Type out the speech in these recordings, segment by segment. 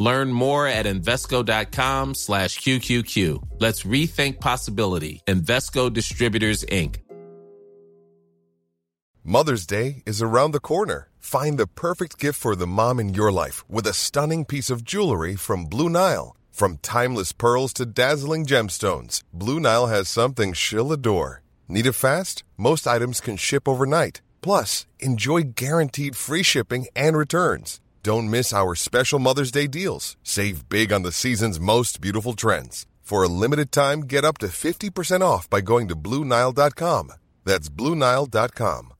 Learn more at Invesco.com slash QQQ. Let's rethink possibility. Invesco Distributors, Inc. Mother's Day is around the corner. Find the perfect gift for the mom in your life with a stunning piece of jewelry from Blue Nile. From timeless pearls to dazzling gemstones, Blue Nile has something she'll adore. Need it fast? Most items can ship overnight. Plus, enjoy guaranteed free shipping and returns. Don't miss our special Mother's Day deals. Save big on the season's most beautiful trends. For a limited time, get up to 50% off by going to BlueNile.com. That's BlueNile.com.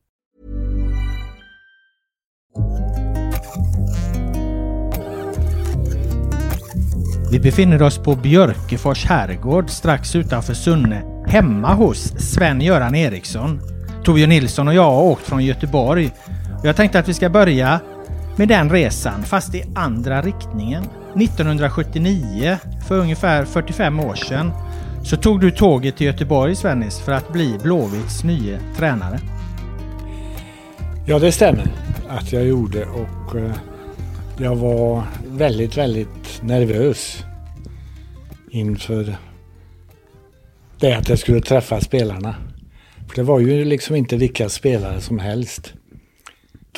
Vi befinner oss på Björkefors herrgård strax utanför Sunne, hemma hos Sven-Göran Eriksson. Torbjörn Nilsson och jag har åkt från Göteborg. Jag tänkte att vi ska börja med den resan, fast i andra riktningen. 1979, för ungefär 45 år sedan, så tog du tåget till Göteborg, Svennis, för att bli Blåvitts nye tränare. Ja, det stämmer att jag gjorde och eh, jag var väldigt, väldigt nervös inför det att jag skulle träffa spelarna. För det var ju liksom inte vilka spelare som helst.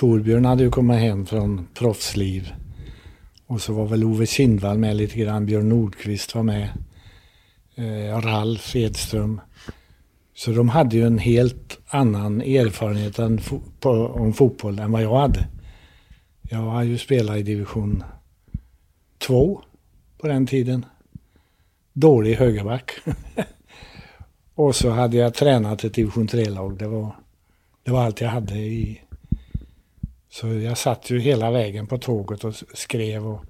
Torbjörn hade ju kommit hem från proffsliv. Och så var väl Ove Kindvall med lite grann. Björn Nordqvist var med. Eh, Ralf Edström. Så de hade ju en helt annan erfarenhet än fo på, om fotboll än vad jag hade. Jag har ju spelat i division 2 på den tiden. Dålig högerback. och så hade jag tränat ett division 3-lag. Det var, det var allt jag hade i... Så jag satt ju hela vägen på tåget och skrev och...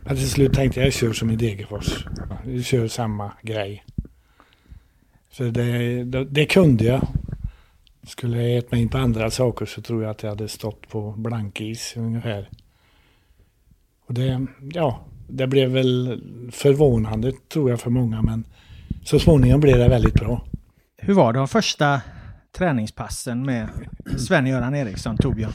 Men till slut tänkte jag, jag kör som i Degerfors. Jag kör samma grej. Så det, det, det kunde jag. Skulle jag gett mig in på andra saker så tror jag att jag hade stått på blankis ungefär. Och det, ja, det blev väl förvånande tror jag för många men så småningom blev det väldigt bra. Hur var de första träningspassen med Sven-Göran Eriksson, Torbjörn?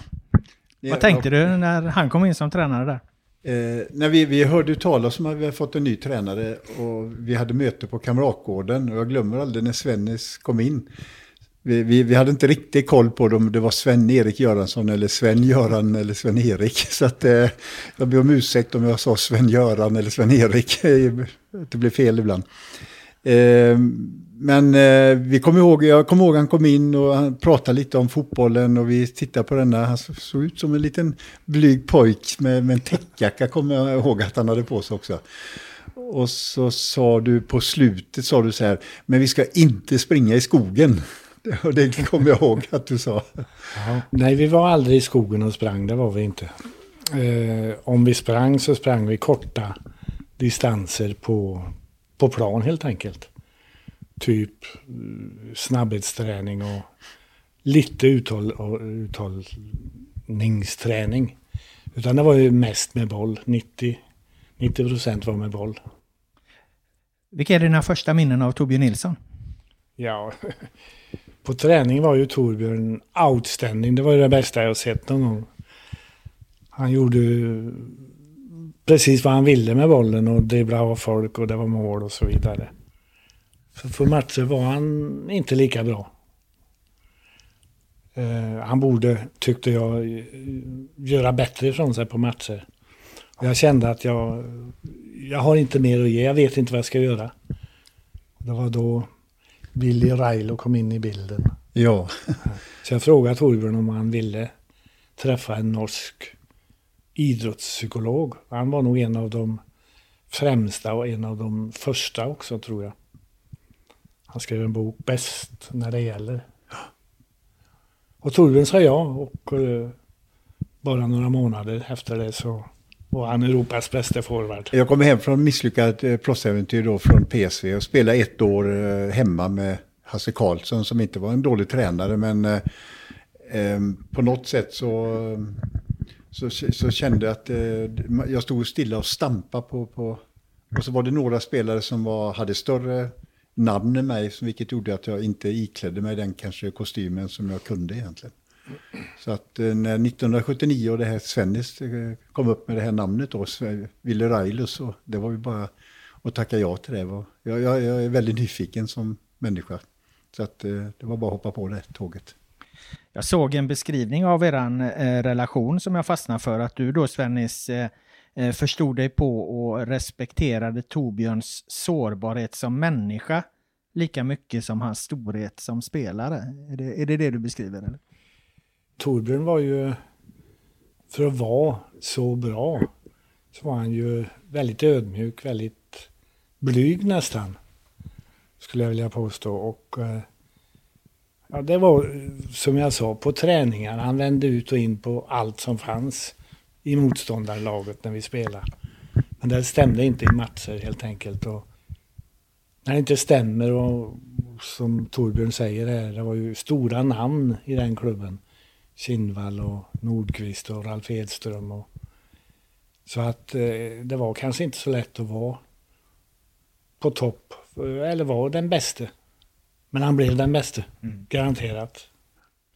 Vad tänkte du när han kom in som tränare där? Eh, när vi, vi hörde talas om att vi hade fått en ny tränare och vi hade möte på Kamratgården och jag glömmer aldrig när Svennis kom in. Vi, vi, vi, hade inte riktigt koll på om det var Sven-Erik Göransson eller Sven-Göran eller Sven-Erik. Så att, eh, jag ber om ursäkt om jag sa Sven-Göran eller Sven-Erik. det blev fel ibland. Eh, men eh, vi kom ihåg, jag kommer ihåg han kom in och han pratade lite om fotbollen och vi tittade på denna. Han såg ut som en liten blyg pojk med, med en täckjacka kommer jag ihåg att han hade på sig också. Och så sa du på slutet sa du så här, men vi ska inte springa i skogen. Och det kommer jag ihåg att du sa. Ja, nej, vi var aldrig i skogen och sprang, det var vi inte. Eh, om vi sprang så sprang vi korta distanser på, på plan helt enkelt. Typ eh, snabbhetsträning och lite uthåll, och uthållningsträning. Utan det var ju mest med boll. 90, 90 procent var med boll. Vilka är dina första minnen av Torbjörn Nilsson? Ja, på träning var ju Torbjörn outstanding. Det var ju det bästa jag sett någon gång. Han gjorde precis vad han ville med bollen och dribblade av folk och det var mål och så vidare. För, för matcher var han inte lika bra. Uh, han borde, tyckte jag, göra bättre ifrån sig på matcher. Jag kände att jag, jag har inte mer att ge, jag vet inte vad jag ska göra. Det var då Billy Railo kom in i bilden. Ja. Så jag frågade Torbjörn om han ville träffa en norsk idrottspsykolog. Han var nog en av de främsta och en av de första också tror jag. Han skrev en bok, Bäst när det gäller. Och Torbjörn sa ja och eh, bara några månader efter det så var han Europas bästa forward. Jag kom hem från misslyckat eh, proffsäventyr då från PSV och spelade ett år eh, hemma med Hasse Karlsson som inte var en dålig tränare men eh, på något sätt så, så, så kände jag att eh, jag stod stilla och stampade på, på och så var det några spelare som var, hade större namn i mig vilket gjorde att jag inte iklädde mig den kanske kostymen som jag kunde egentligen. Så att eh, när 1979 och det här Svennis eh, kom upp med det här namnet då, Ville Railus, och det var ju bara att tacka ja till det. Jag, jag, jag är väldigt nyfiken som människa. Så att eh, det var bara att hoppa på det tåget. Jag såg en beskrivning av er relation som jag fastnade för. Att du då Svennis eh, Eh, förstod dig på och respekterade Torbjörns sårbarhet som människa lika mycket som hans storhet som spelare. Är det är det, det du beskriver? Eller? Torbjörn var ju, för att vara så bra, så var han ju väldigt ödmjuk, väldigt blyg nästan. Skulle jag vilja påstå. Och eh, ja, det var som jag sa, på träningar. Han vände ut och in på allt som fanns i motståndarlaget när vi spelade. Men det stämde inte i matcher helt enkelt. Och när det inte stämmer och som Torbjörn säger här, det var ju stora namn i den klubben. Kindvall och Nordqvist och Ralf Edström. Och, så att eh, det var kanske inte så lätt att vara på topp, eller vara den bäste. Men han blev den bäste, mm. garanterat.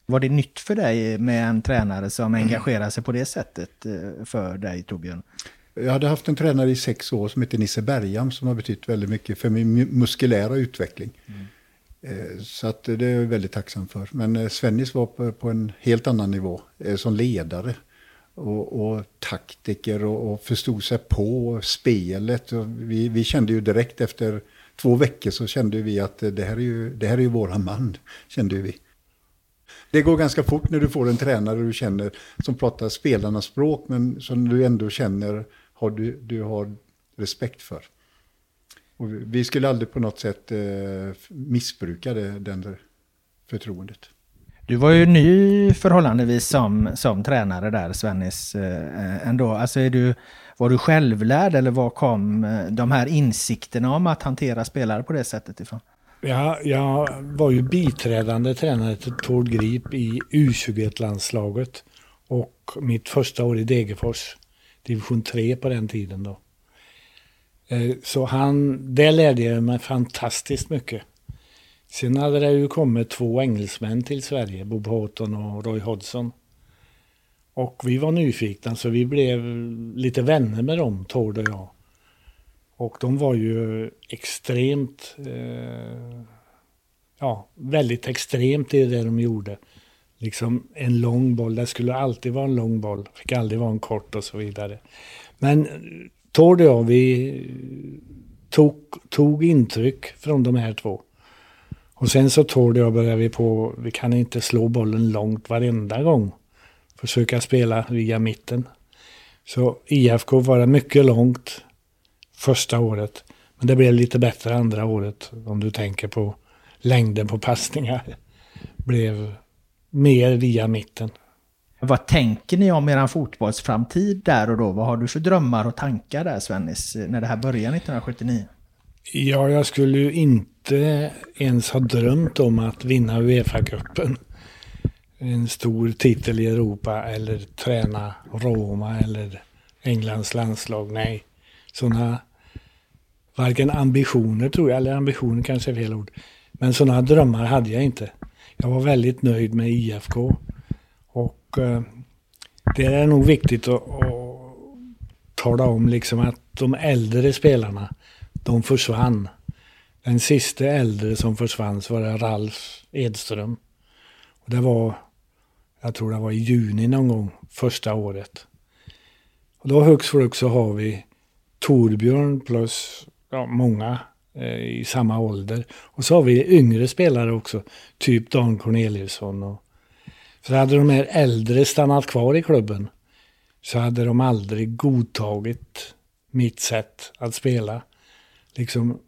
Var det nytt för dig med en tränare som engagerar sig på det sättet eh, för dig, Torbjörn? Jag hade haft en tränare i sex år som heter Nisse Bergam som har betytt väldigt mycket för min muskulära utveckling. Mm. Eh, så att det är jag väldigt tacksam för. Men eh, Svennis var på, en helt annan nivå som ledare. Och, och taktiker och, och förstod sig på spelet. Vi, vi kände ju direkt efter två veckor så kände vi att det här är ju, det här är ju våran man. Kände vi. Det går ganska fort när du får en tränare du känner som pratar spelarnas språk men som du ändå känner har du, du har respekt för. Och vi skulle aldrig på något sätt eh, missbruka det, den förtroendet. Du var ju ny förhållandevis som, som tränare där, Svennis, eh, eh ändå. Alltså är du, var du självlärd eller var kom eh, de här insikterna om att hantera spelare på det sättet ifrån? Ja, jag var ju biträdande tränare till Tord Grip i U21-landslaget och mitt första år i Degerfors, division 3 på den tiden då. Eh, så han, det lärde jag mig fantastiskt mycket. Sen hade det ju kommit två engelsmän till Sverige, Bob Houghton och Roy Hodgson. Och vi var nyfikna så vi blev lite vänner med dem, Tord och jag. Och de var ju extremt, eh, ja, väldigt extremt i det de gjorde. Liksom en lång boll, det skulle alltid vara en lång boll, fick aldrig vara en kort och så vidare. Men Tord och jag, vi tog, tog intryck från de här två. Och sen så Tord och jag började vi på, vi kan inte slå bollen långt varenda gång. Försöka spela via mitten. Så IFK var det mycket långt första året. Men det blev lite bättre andra året om du tänker på längden på passningar. Blev mer via mitten. Vad tänker ni om er fotbollsframtid där och då? Vad har du för drömmar och tankar där Svennis, när det här börjar 1979? Ja, jag skulle ju inte ens ha drömt om att vinna Uefa-cupen. En stor titel i Europa eller träna Roma eller Englands landslag. Nej, sådana varken ambitioner tror jag, eller ambitioner kanske är fel ord. Men sådana drömmar hade jag inte. Jag var väldigt nöjd med IFK. Och eh, det är nog viktigt att, att tala om liksom att de äldre spelarna, de försvann. Den sista äldre som försvann var det Ralf Edström. Och det var, jag tror det var i juni någon gång, första året. Och då hux flux så har vi Torbjörn plus ja, många eh, i samma ålder. Och så har vi yngre spelare också, typ Dan Corneliusson. Och, för hade de här äldre stannat kvar i klubben så hade de aldrig godtagit mitt sätt att spela. Liksom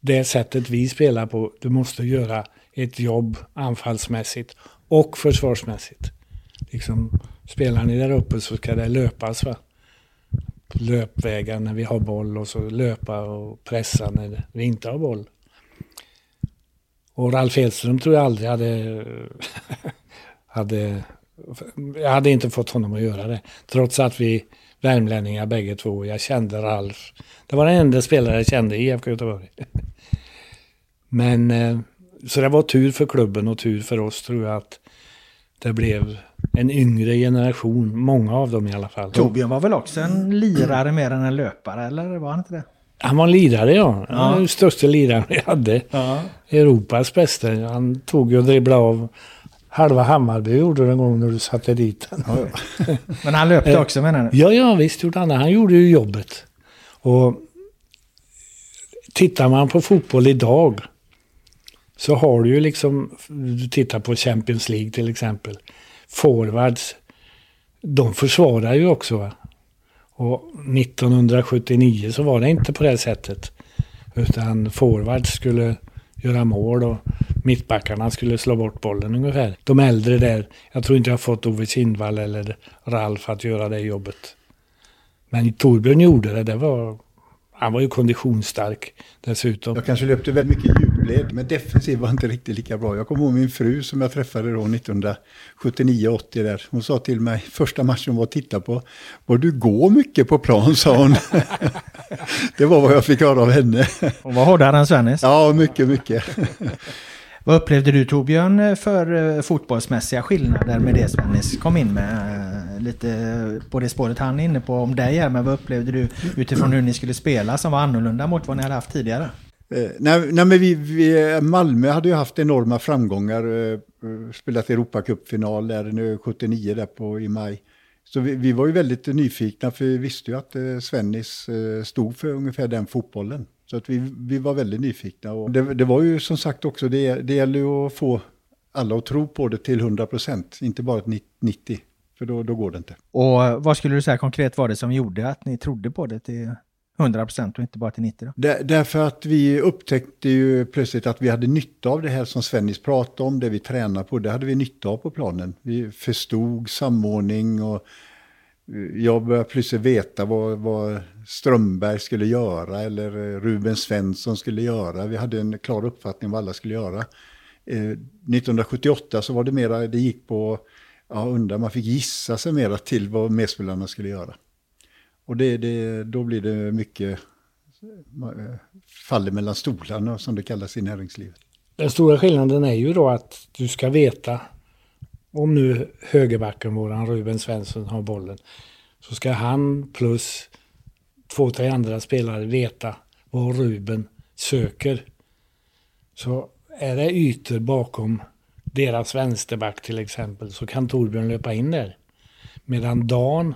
det sättet vi spelar på, du måste göra ett jobb anfallsmässigt och försvarsmässigt. Liksom, spelar ni där uppe så ska det löpas. Va? Löpvägar när vi har boll och så löpa och pressa när vi inte har boll. Och Ralf Edström tror jag aldrig hade, hade... Jag hade inte fått honom att göra det. Trots att vi värmlänningar bägge två. Jag kände Ralf. Det var den enda spelare jag kände i IFK Göteborg. Men eh, så det var tur för klubben och tur för oss tror jag att det blev en yngre generation, många av dem i alla fall. Torbjörn var väl också en lirare mer än en löpare, eller var han inte det? Han var lirare ja. Han var den största liraren vi hade. Ja. Europas bästa. Han tog ju och dribblade av halva Hammarby gjorde det en gång när du satte dit den. Men han löpte också menar du? Ja, ja visst gjorde han det. Han gjorde ju jobbet. Och tittar man på fotboll idag så har du ju liksom, du tittar på Champions League till exempel, forwards, de försvarar ju också. Va? Och 1979 så var det inte på det sättet. Utan forwards skulle göra mål och mittbackarna skulle slå bort bollen ungefär. De äldre där, jag tror inte jag har fått Ove Kindvall eller Ralf att göra det jobbet. Men Torbjörn gjorde det, det var han var ju konditionsstark dessutom. Jag kanske löpte väldigt mycket djupled, men defensiv var inte riktigt lika bra. Jag kommer ihåg min fru som jag träffade då 1979-80 där. Hon sa till mig, första matchen var att titta på, var du går mycket på plan, sa hon. det var vad jag fick höra av henne. Hon var hårdare än Svennis. Ja, mycket, mycket. Vad upplevde du Torbjörn för eh, fotbollsmässiga skillnader med det Svennis kom in med? Eh, Lite på det spåret han är inne på om dig här, men vad upplevde du utifrån hur ni skulle spela som var annorlunda mot vad ni hade haft tidigare? Eh, nej, nej, men vi, vi, Malmö hade ju haft enorma framgångar. Eh, eh spelat Europacupfinal där nu 79 där på, i maj. Så vi, vi, var ju väldigt nyfikna för vi visste ju att eh, Svennis eh, stod för ungefär den fotbollen. Så att vi, vi var väldigt nyfikna. Och det, det var ju som sagt också, det, det gäller ju att få alla att tro på det till 100 procent, inte bara 90. För då, då går det inte. Och eh, vad skulle du säga konkret var det som gjorde att ni trodde på det till 100 procent och inte bara till 90 då? Där, därför att vi upptäckte ju plötsligt att vi hade nytta av det här som Svennis pratade om, det vi tränar på, det hade vi nytta av på planen. Vi förstod samordning och eh, jag började plötsligt veta vad, vad Strömberg skulle göra eller eh, Ruben Svensson skulle göra. Vi hade en klar uppfattning om vad alla skulle göra. Eh, 1978 så var det mera, det gick på, ja undrar, man fick gissa sig mera till vad medspelarna skulle göra. Och det, det, då blir det mycket eh, faller mellan stolarna som det kallas i näringslivet. Den stora skillnaden är ju då att du ska veta om nu högerbacken, våran Ruben Svensson, har bollen, så ska han plus två, tre andra spelare veta vad Ruben söker. Så är det ytor bakom deras vänsterback till exempel så kan Torbjörn löpa in där. Medan Dan,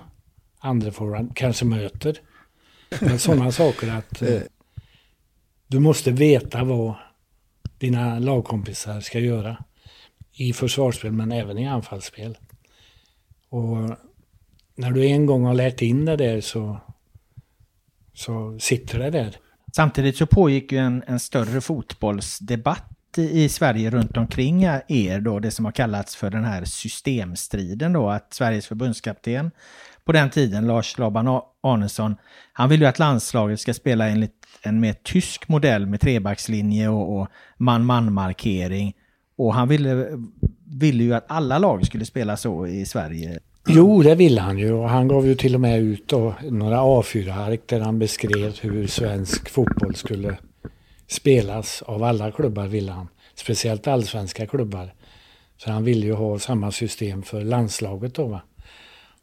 andra kanske möter. Men sådana saker att eh, du måste veta vad dina lagkompisar ska göra i försvarsspel men även i anfallsspel. Och när du en gång har lärt in det där så, så sitter det där. Samtidigt så pågick ju en, en större fotbollsdebatt i Sverige runt omkring er då, det som har kallats för den här systemstriden då, att Sveriges förbundskapten på den tiden, Lars Laban Arnesson, han vill ju att landslaget ska spela enligt en mer tysk modell med trebackslinje och man-man-markering. Och han ville, ville ju att alla lag skulle spela så i Sverige. Jo, det ville han ju och han gav ju till och med ut då några A4-ark där han beskrev hur svensk fotboll skulle spelas av alla klubbar ville han. Speciellt allsvenska klubbar. Så han ville ju ha samma system för landslaget då va.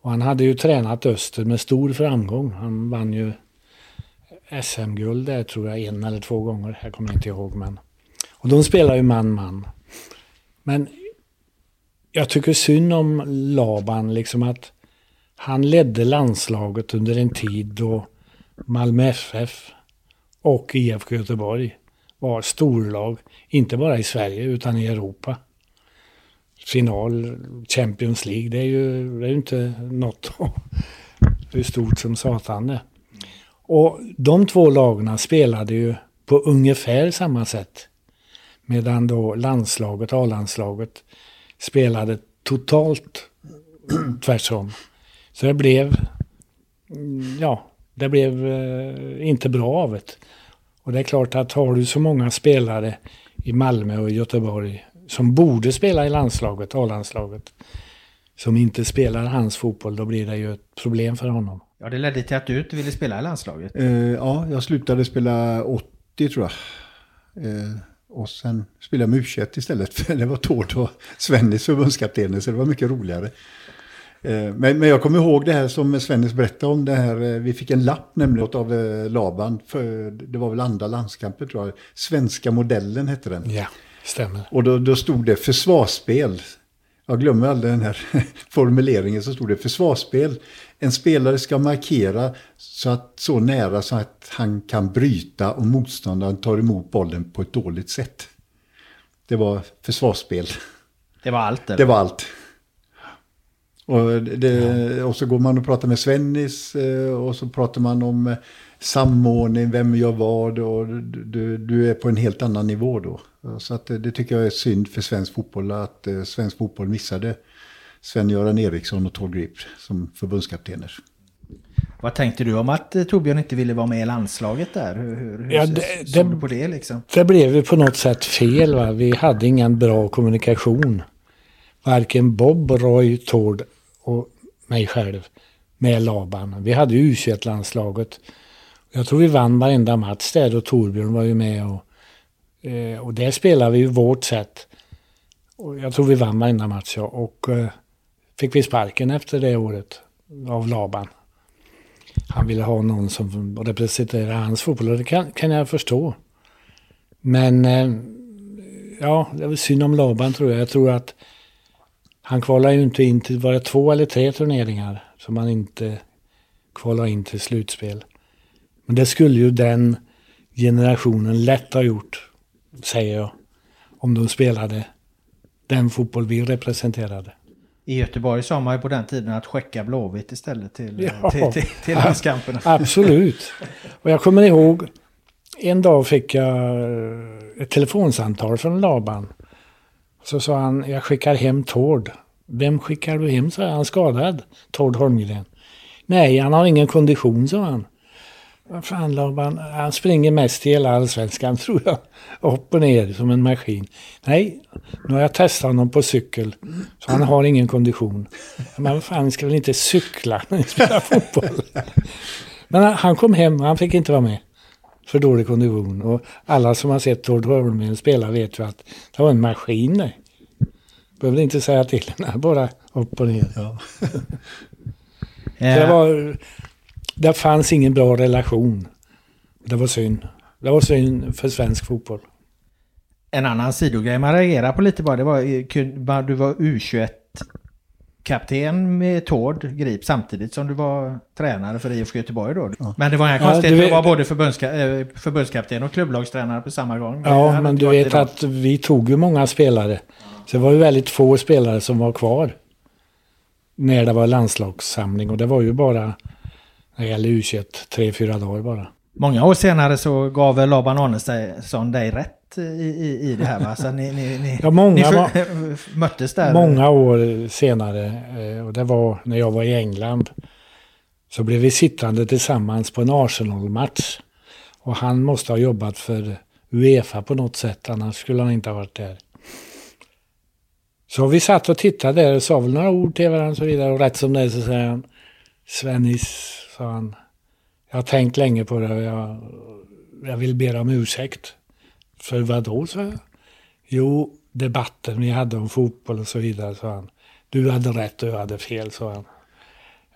Och han hade ju tränat Öster med stor framgång. Han vann ju SM-guld där tror jag en eller två gånger. Jag kommer inte ihåg men. Och de spelar ju man-man. Men jag tycker synd om Laban, liksom att han ledde landslaget under en tid då Malmö FF och IFK Göteborg var storlag. Inte bara i Sverige utan i Europa. Final, Champions League, det är ju, det är ju inte något hur stort som satan det. Och de två lagarna spelade ju på ungefär samma sätt. Medan då landslaget, A-landslaget, spelade totalt tvärtom. Så det blev, mm, ja, det blev eh, inte bra av det. Och det är klart att har du så många spelare i Malmö och Göteborg som borde spela i landslaget, A-landslaget, som inte spelar hans fotboll, då blir det ju ett problem för honom. Ja, det ledde till att du inte ville spela i landslaget. Eh, ja, jag slutade spela 80 tror jag. Eh, och sen spelade jag med U21 istället. För det var Tord och Svennis förbundskaptener, så det var mycket roligare. Eh, men, men jag kommer ihåg det här som Svennis berättade om. Det här, eh, vi fick en lapp nämligen av eh, Laban. För, det var väl andra landskamper tror jag. Svenska modellen hette den. Ja, stämmer. Och då, då stod det försvarsspel. Jag glömmer aldrig den här formuleringen. Så stod det försvarsspel. En spelare ska markera så, att, så nära så att han kan bryta och motståndaren tar emot bollen på ett dåligt sätt. Det var försvarsspel. Det var allt? Eller? Det var allt. Och, det, och, så går man och pratar med Svennis eh, och så pratar man om eh, samordning, vem gör vad och du, du är på en helt annan nivå då. Så att det, det tycker jag är synd för svensk fotboll att eh, svensk fotboll missade Sven-Göran Eriksson och Tord Grip som förbundskaptener. Vad tänkte du om att Torbjörn inte ville vara med i landslaget där? Hur, hur, hur ja, det, såg det, du på det liksom? Det blev ju på något sätt fel. Va? Vi hade ingen bra kommunikation. Varken Bob, Roy, Tord och mig själv med Laban. Vi hade ju U21-landslaget. Jag tror vi vann varenda match där och Torbjörn var ju med. Och, eh, och där spelade vi ju vårt sätt. Och jag tror vi vann varenda match ja. Och eh, fick vi sparken efter det året av Laban. Han ville ha någon som representerade hans fotboll och det kan, kan jag förstå. Men eh, ja, det var synd om Laban tror jag. Jag tror att han kvalade ju inte in till, var det två eller tre turneringar som han inte kvalade in till slutspel. Men det skulle ju den generationen lätt ha gjort, säger jag. Om de spelade den fotboll vi representerade. I Göteborg sa man ju på den tiden att skicka Blåvitt istället till, ja, till, till, till landskamperna. Absolut. Och jag kommer ihåg, en dag fick jag ett telefonsamtal från Laban. Så sa han, jag skickar hem Tord. Vem skickar du hem, sa jag. Han skadad, Tord Holmgren. Nej, han har ingen kondition, sa han. Vad fan Laban, han springer mest i hela allsvenskan tror jag. Upp och ner som en maskin. Nej, nu har jag testat honom på cykel. Så han har ingen kondition. Men vad fan, ska väl inte cykla när ni spelar fotboll? Men han kom hem, han fick inte vara med. För dålig kondition. Och alla som har sett Tord Holmgren spela vet ju att det var en maskin det. Behöver inte säga till henne, bara upp och ner. Ja. det, var, det fanns ingen bra relation. Det var synd. Det var synd för svensk fotboll. En annan sidogrej man reagerar på lite bara, det var du var U21 kapten med Tord Grip samtidigt som du var tränare för IFK Göteborg då. Ja. Men det var inga konstigheter, ja, du var både förbundska, eh, förbundskapten och klubblagstränare på samma gång. Ja, men du vet idag. att vi tog ju många spelare. Så det var ju väldigt få spelare som var kvar. När det var landslagssamling och det var ju bara, gäller U21, tre, fyra dagar bara. Många år senare så gav väl Laban Arnesson dig rätt i, i, i det här va? Så ni, ni, ni, ja, många, ni för, möttes där? Många år senare, eh, och det var när jag var i England, så blev vi sittande tillsammans på en Arsenal-match. Och han måste ha jobbat för Uefa på något sätt, annars skulle han inte ha varit där. Så vi satt och tittade där och sa väl några ord till varandra och så vidare. Och rätt som det är så säger han, Svennis, sa han, jag har tänkt länge på det och jag, jag vill be om ursäkt. För vad då, sa jag. Jo, debatten vi hade om fotboll och så vidare, sa han. Du hade rätt och jag hade fel, sa han.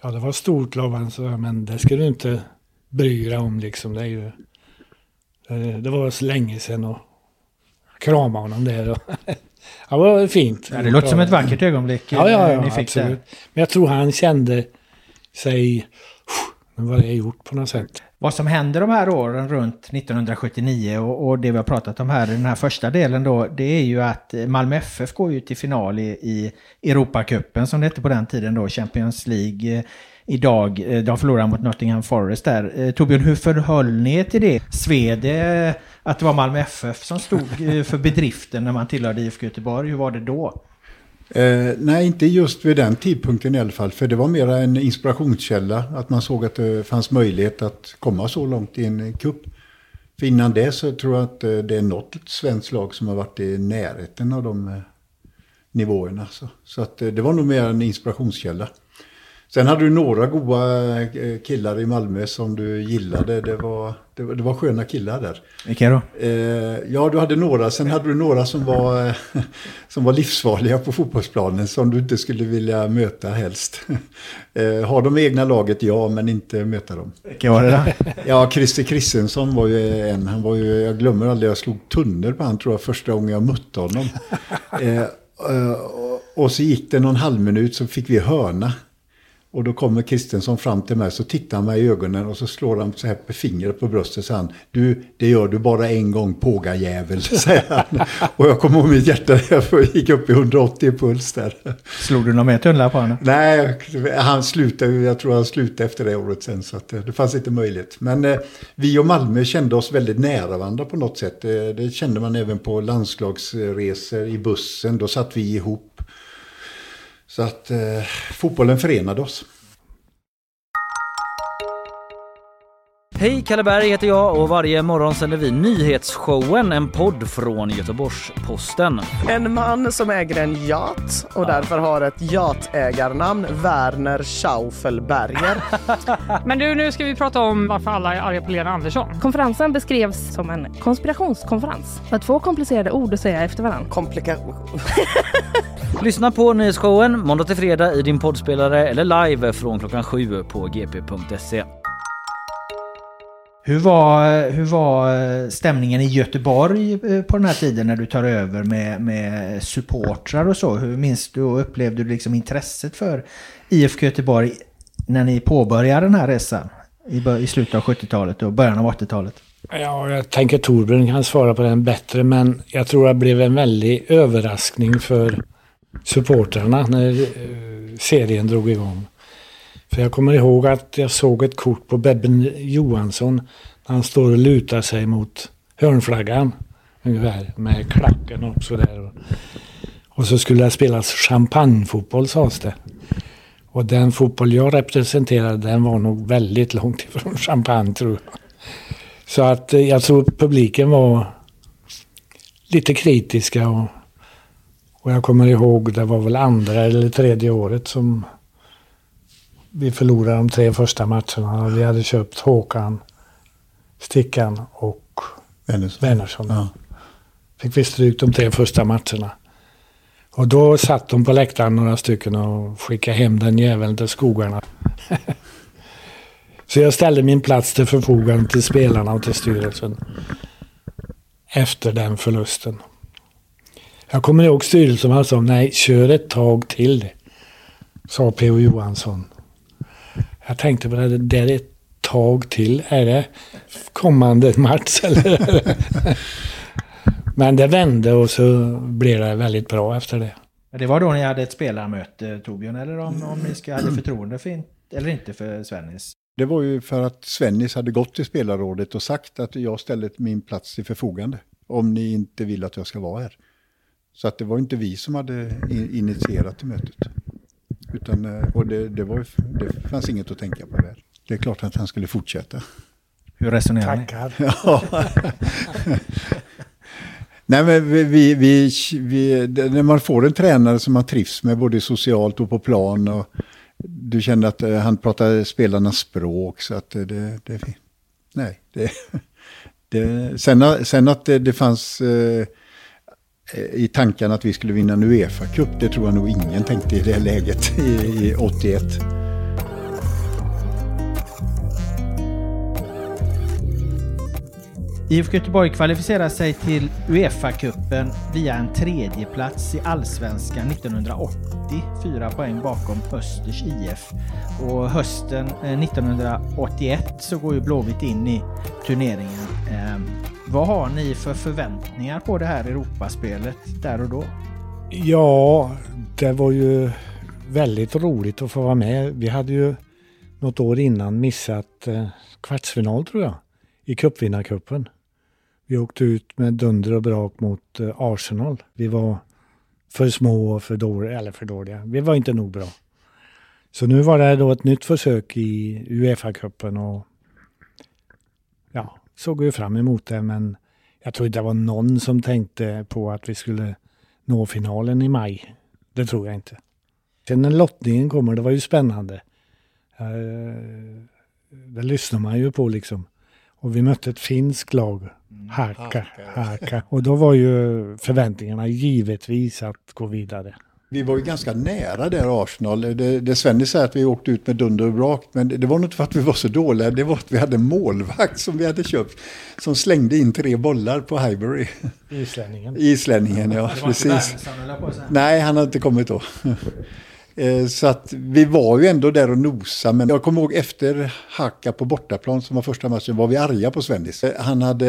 Ja, det var stort, lovade han, sa men det ska du inte bry dig om liksom. Det, är ju, det var så länge sedan och krama honom där. Och ja, det var fint. Ja, det låter som ett vackert ögonblick. Ja, ja, ja ni fick absolut. Det. Men jag tror han kände sig nu var det gjort på något sätt. Vad som händer de här åren runt 1979 och, och, det vi har pratat om här i den här första delen då, det är ju att Malmö FF går ju till final i, i Europacupen som det hette på den tiden då, Champions League. Eh, idag, eh, de förlorade mot Nottingham Forest där. Eh, Torbjörn, hur förhöll ni er till det? Sved det att det var Malmö FF som stod för bedriften när man tillhörde IFK Göteborg? Hur var det då? Eh, nej, inte just vid den tidpunkten i alla fall. För det var mera en inspirationskälla. Att man såg att det fanns möjlighet att komma så långt i en kupp. För innan det så tror jag att eh, det är något svenskt lag som har varit i närheten av de eh, nivåerna. Så, så att eh, det var nog mer en inspirationskälla. Sen hade du några goa eh, killar i Malmö som du gillade. Det var, det var, det var sköna killar där. Vilka då? Eh, ja, du hade några. Sen hade du några som var, som var livsfarliga på fotbollsplanen. Som du inte skulle vilja möta helst. Eh, har de egna laget, ja, men inte möta dem. Vilka var det då? ja, Christer Christensson var ju en. Han var ju, jag glömmer aldrig, jag slog tunnel på han tror jag första gången jag mötte honom. Eh, och så gick det någon halv minut så fick vi hörna. Och då kommer Kristensson fram till mig så tittar han mig i ögonen och så slår han så här på fingret på bröstet så han Du, det gör du bara en gång pågajävel, säger han. och jag kommer ihåg mitt hjärta, jag gick upp i 180 puls där. Slog du några mer tunnlar på honom? Nej, han slutade, jag tror han slutade efter det året sen så eh, det fanns inte möjlighet. Men eh, vi och Malmö kände oss väldigt nära varandra på något sätt. Det, eh, det kände man även på landslagsresor i bussen, då satt vi ihop så att eh, fotbollen förenade oss. Hej, Kalle Berg heter jag och varje morgon sänder vi Nyhetsshowen, en podd från Göteborgs-Posten. En man som äger en yacht och därför har ett yattägarnamn, Werner Schaufelberger. Men du, nu ska vi prata om varför alla är arga på Lena Andersson. Konferensen beskrevs som en konspirationskonferens. Var två komplicerade ord att säga efter varandra. Komplikation. Lyssna på Nyhetsshowen måndag till fredag i din poddspelare eller live från klockan sju på gp.se. Hur var, hur var stämningen i Göteborg eh, på den här tiden när du tar över med, med supportrar och så? Hur minns du och upplevde du liksom intresset för IFK Göteborg när ni påbörjade den här resan i, i slutet av 70-talet och början av 80-talet? Ja, jag tänker Torbjörn kan svara på den bättre, men jag tror det blev en väldig överraskning för supportrarna när eh, serien drog igång. För jag kommer ihåg att jag såg ett kort på Bebben Johansson. När han står och lutar sig mot hörnflaggan. Ungefär med klacken och sådär. Och så skulle det spelas champagnefotboll sades det. Och den fotboll jag representerade den var nog väldigt långt ifrån champagne tror jag. Så att eh, jag tror publiken var lite kritiska. Och, och jag kommer ihåg det var väl andra eller tredje året som vi förlorade de tre första matcherna. Vi hade köpt Håkan, Stickan och Wennersson. Ja. Fick vi stryk de tre första matcherna. Och då satt de på läktaren några stycken och skickade hem den jäveln till skogarna. Så jag ställde min plats till förfogande till spelarna och till styrelsen. Efter den förlusten. Jag kommer ihåg styrelsen sa nej, kör ett tag till. Sa P.O. Johansson. Jag tänkte på det, det är ett tag till. Är det kommande match eller? Men det vände och så blev det väldigt bra efter det. Det var då ni hade ett spelarmöte Torbjörn, eller om, om ni ska, hade förtroende för in, eller inte för Svennis? Det var ju för att Svennis hade gått till spelarrådet och sagt att jag ställer min plats till förfogande. Om ni inte vill att jag ska vara här. Så att det var inte vi som hade initierat till mötet. Utan, eh, och det, det, var, det fanns inget att tänka på där. Det är klart att han skulle fortsätta. Hur resonerar ni? Tackar. Ja. Nej, men vi, vi, vi, när man får en tränare som man trivs med både socialt och på plan och du kände att eh, han pratade spelarnas språk så att det, det, det nej, det, det, sen, sen att det, det fanns eh, i tanken att vi skulle vinna en Uefa-cup. Det tror jag nog ingen tänkte i det läget i, i 81. IFK Göteborg kvalificerar sig till Uefa-cupen via en tredjeplats i Allsvenskan 1980, fyra poäng bakom Östers IF. Och hösten eh, 1981 så går ju Blåvitt in i turneringen. Ehm, vad har ni för förväntningar på det här Europaspelet där och då? Ja, det var ju väldigt roligt att få vara med. Vi hade ju något år innan missat eh, kvartsfinal tror jag i cupvinnarcupen. Vi åkte ut med dunder och brak mot eh, Arsenal. Vi var för små och för dåliga, eller för dåliga. Vi var inte nog bra. Så nu var det då ett nytt försök i Uefa-cupen och ja, såg ju fram emot det men jag tror inte det var någon som tänkte på att vi skulle nå finalen i maj. Det tror jag inte. Sen när lottningen kommer, det var ju spännande. Eh, Det lyssnar man ju på liksom. Och vi mötte ett finskt lag, Haka, Haka. Och då var ju förväntningarna givetvis att gå vidare. Vi var ju ganska nära där Arsenal. Det, det Svenny säger att vi åkte ut med dunder och brak. Men det, det var nog inte för att vi var så dåliga. Det var att vi hade en målvakt som vi hade köpt. Som slängde in tre bollar på Highbury. Islänningen. Islänningen, ja. Det var inte Precis. Att säga. Nej, han har inte kommit då. Eh, Så att vi var ju ändå där och nosa, men jag kommer ihåg efter Haka på bortaplan som var första matchen var vi arga på Svennis. Eh, Han hade,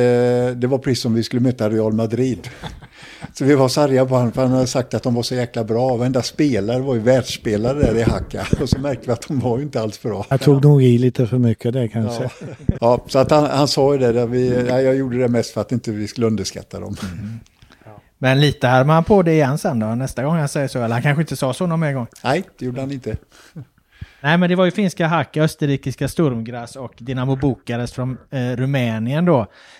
det var precis som vi skulle möta Real Madrid. Så vi var så arga på honom för han hade sagt att de var så jäkla bra. Varenda spelare var ju världsspelare där i Haka. Och så märkte vi att de var ju inte alls bra. Jag tog nog i lite för mycket där kanske. Ja, ja så att han, han sa ju det, där vi, ja, jag gjorde det mest för att inte vi skulle underskatta dem. Men litar man på det igen sen då? Nästa gång han säger så? Eller han kanske inte sa så någon mer gång? Nej, det gjorde han inte. Nej, men det var ju finska Haka, österrikiska Sturmgras och Dinamo Bukarest från eh, Rumänien då.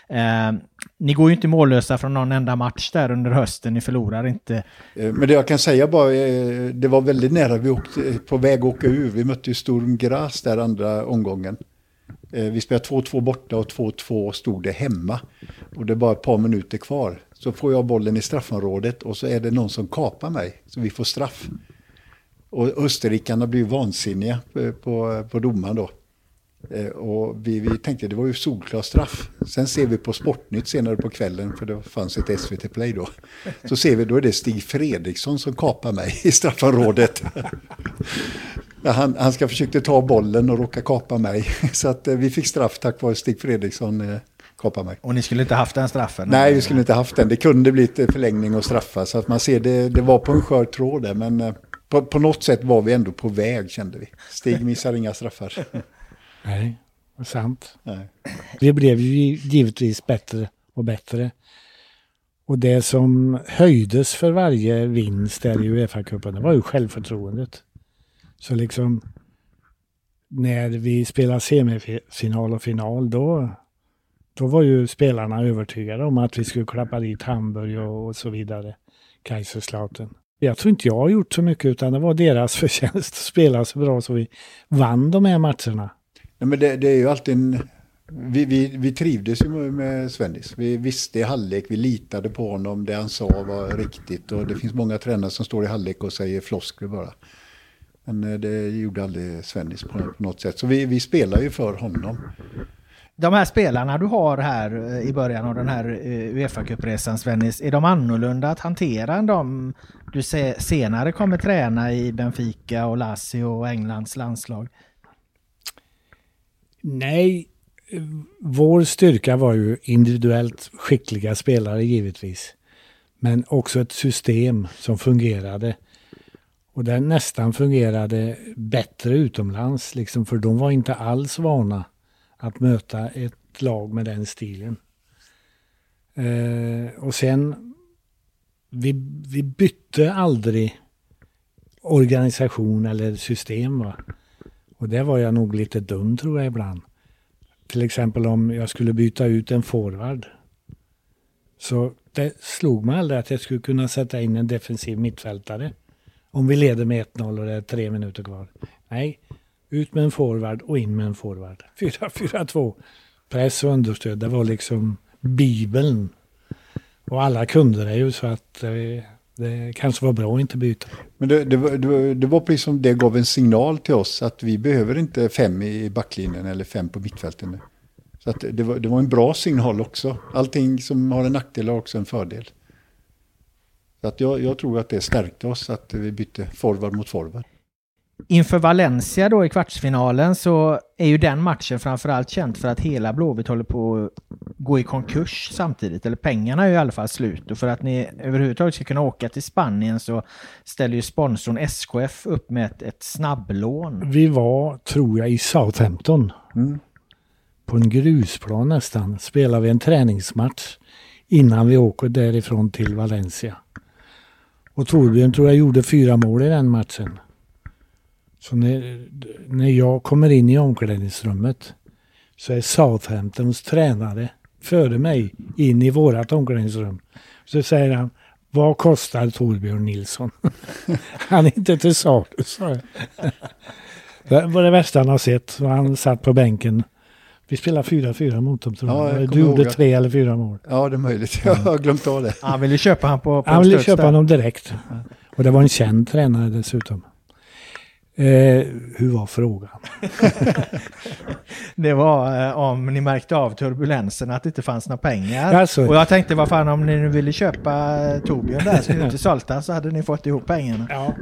Eh, ni går ju inte mållösa från någon enda match där under hösten. Ni förlorar inte. Eh, Men det jag kan säga bara, eh, det var väldigt nära, vi åkte eh, på väg att åka ur. Vi mötte ju Sturm Graz där andra omgången. Vi spelade 2-2 borta och 2-2 stod det hemma. Och det är bara ett par minuter kvar. Så får jag bollen i straffområdet och så är det någon som kapar mig. Så vi får straff. Och österrikarna blir vansinniga på, på, på domaren då. Eh, och vi, vi tänkte det var ju solklar straff. Sen ser vi på Sportnytt senare på kvällen, för det fanns ett SVT Play då. Så ser vi då är det Stig Fredriksson som kapar mig i straffområdet. Han, han ska försöka ta bollen och råka kapa mig. Så att eh, vi fick straff tack vare Stig Fredriksson eh, mig. Och ni skulle inte haft den straffen? Nej, vi skulle inte haft den. Det kunde blivit förlängning och straffa. Så att man ser det, det var på en skör tråd där. Men eh, på, på något sätt var vi ändå på väg kände vi. Stig missar inga straffar. Nej, det är sant. Nej. Vi blev ju givetvis bättre och bättre. Och det som höjdes för varje vinst där i Uefa-cupen, det var ju självförtroendet. Så liksom när vi spelade semifinal och final, då, då var ju spelarna övertygade om att vi skulle klappa dit Hamburg och, och så vidare. Kaiserslautern. Jag tror inte jag har gjort så mycket utan det var deras förtjänst att spela så bra så vi vann de här matcherna. Nej, men det, det är ju alltid en... Vi, vi, vi trivdes ju med, Svennis. Vi visste i halvlek, vi litade på honom. Det han sa var riktigt. Och det finns många tränare som står i halvlek och säger floskler bara. Men eh, det gjorde aldrig Svennis på, på något sätt. Så vi, vi spelar ju för honom. De här spelarna du har här eh, i början av den här eh, Uefa-cupresan Svennis, är de annorlunda att hantera än de du senare kommer träna i Benfica och Lazio och Englands landslag? Nej, vår styrka var ju individuellt skickliga spelare givetvis. Men också ett system som fungerade. Och det nästan fungerade bättre utomlands, liksom, för de var inte alls vana att möta ett lag med den stilen. Eh, och sen, vi, vi bytte aldrig organisation eller system. Va? Och det var jag nog lite dum tror jag ibland. Till exempel om jag skulle byta ut en forward. Så det slog mig aldrig att jag skulle kunna sätta in en defensiv mittfältare. Om vi leder med 1-0 och det är tre minuter kvar. Nej, ut med en forward och in med en forward. 4-4-2. Press och understöd, det var liksom bibeln. Och alla kunde det ju så att det kanske var bra att inte byta. Men det, det, var- det, det var precis som det gav en signal till oss att vi behöver inte fem i backlinjen eller fem på mittfälten. Så att det, var, det var en bra signal också. Allting som har en nackdel har också en fördel. Så att jag, jag tror att det stärkte oss att vi bytte forward mot forward. Inför Valencia då i kvartsfinalen så är ju den matchen framförallt känd för att hela Blåvitt håller på att gå i konkurs samtidigt. Eller pengarna är ju i alla fall slut. Och för att ni överhuvudtaget ska kunna åka till Spanien så ställer ju sponsorn SKF upp med ett, ett snabblån. Vi var, tror jag, i Southampton. Mm. På en grusplan nästan. Spelade vi en träningsmatch innan vi åker därifrån till Valencia. Och Torbjörn tror jag gjorde fyra mål i den matchen. Så när, när jag kommer in i omklädningsrummet så är Southamptons tränare före mig in i vårat omklädningsrum. Så säger han, vad kostar Torbjörn Nilsson? han är inte till salu, sa jag. Det var det värsta han har sett. Han satt på bänken. Vi spelade 4-4 mot dem tror Ja, jag. jag Du gjorde ihåg tre eller fyra mål. Ja, det är möjligt. Jag har glömt av det. Han ville köpa han på, på Han ville köpa honom direkt. Och det var en känd tränare dessutom. Eh, hur var frågan? Det var eh, om ni märkte av turbulensen, att det inte fanns några pengar. Alltså. Och jag tänkte, vad fan om ni nu ville köpa eh, Torbjörn där, så inte sålt han, så hade ni fått ihop pengarna. Ja.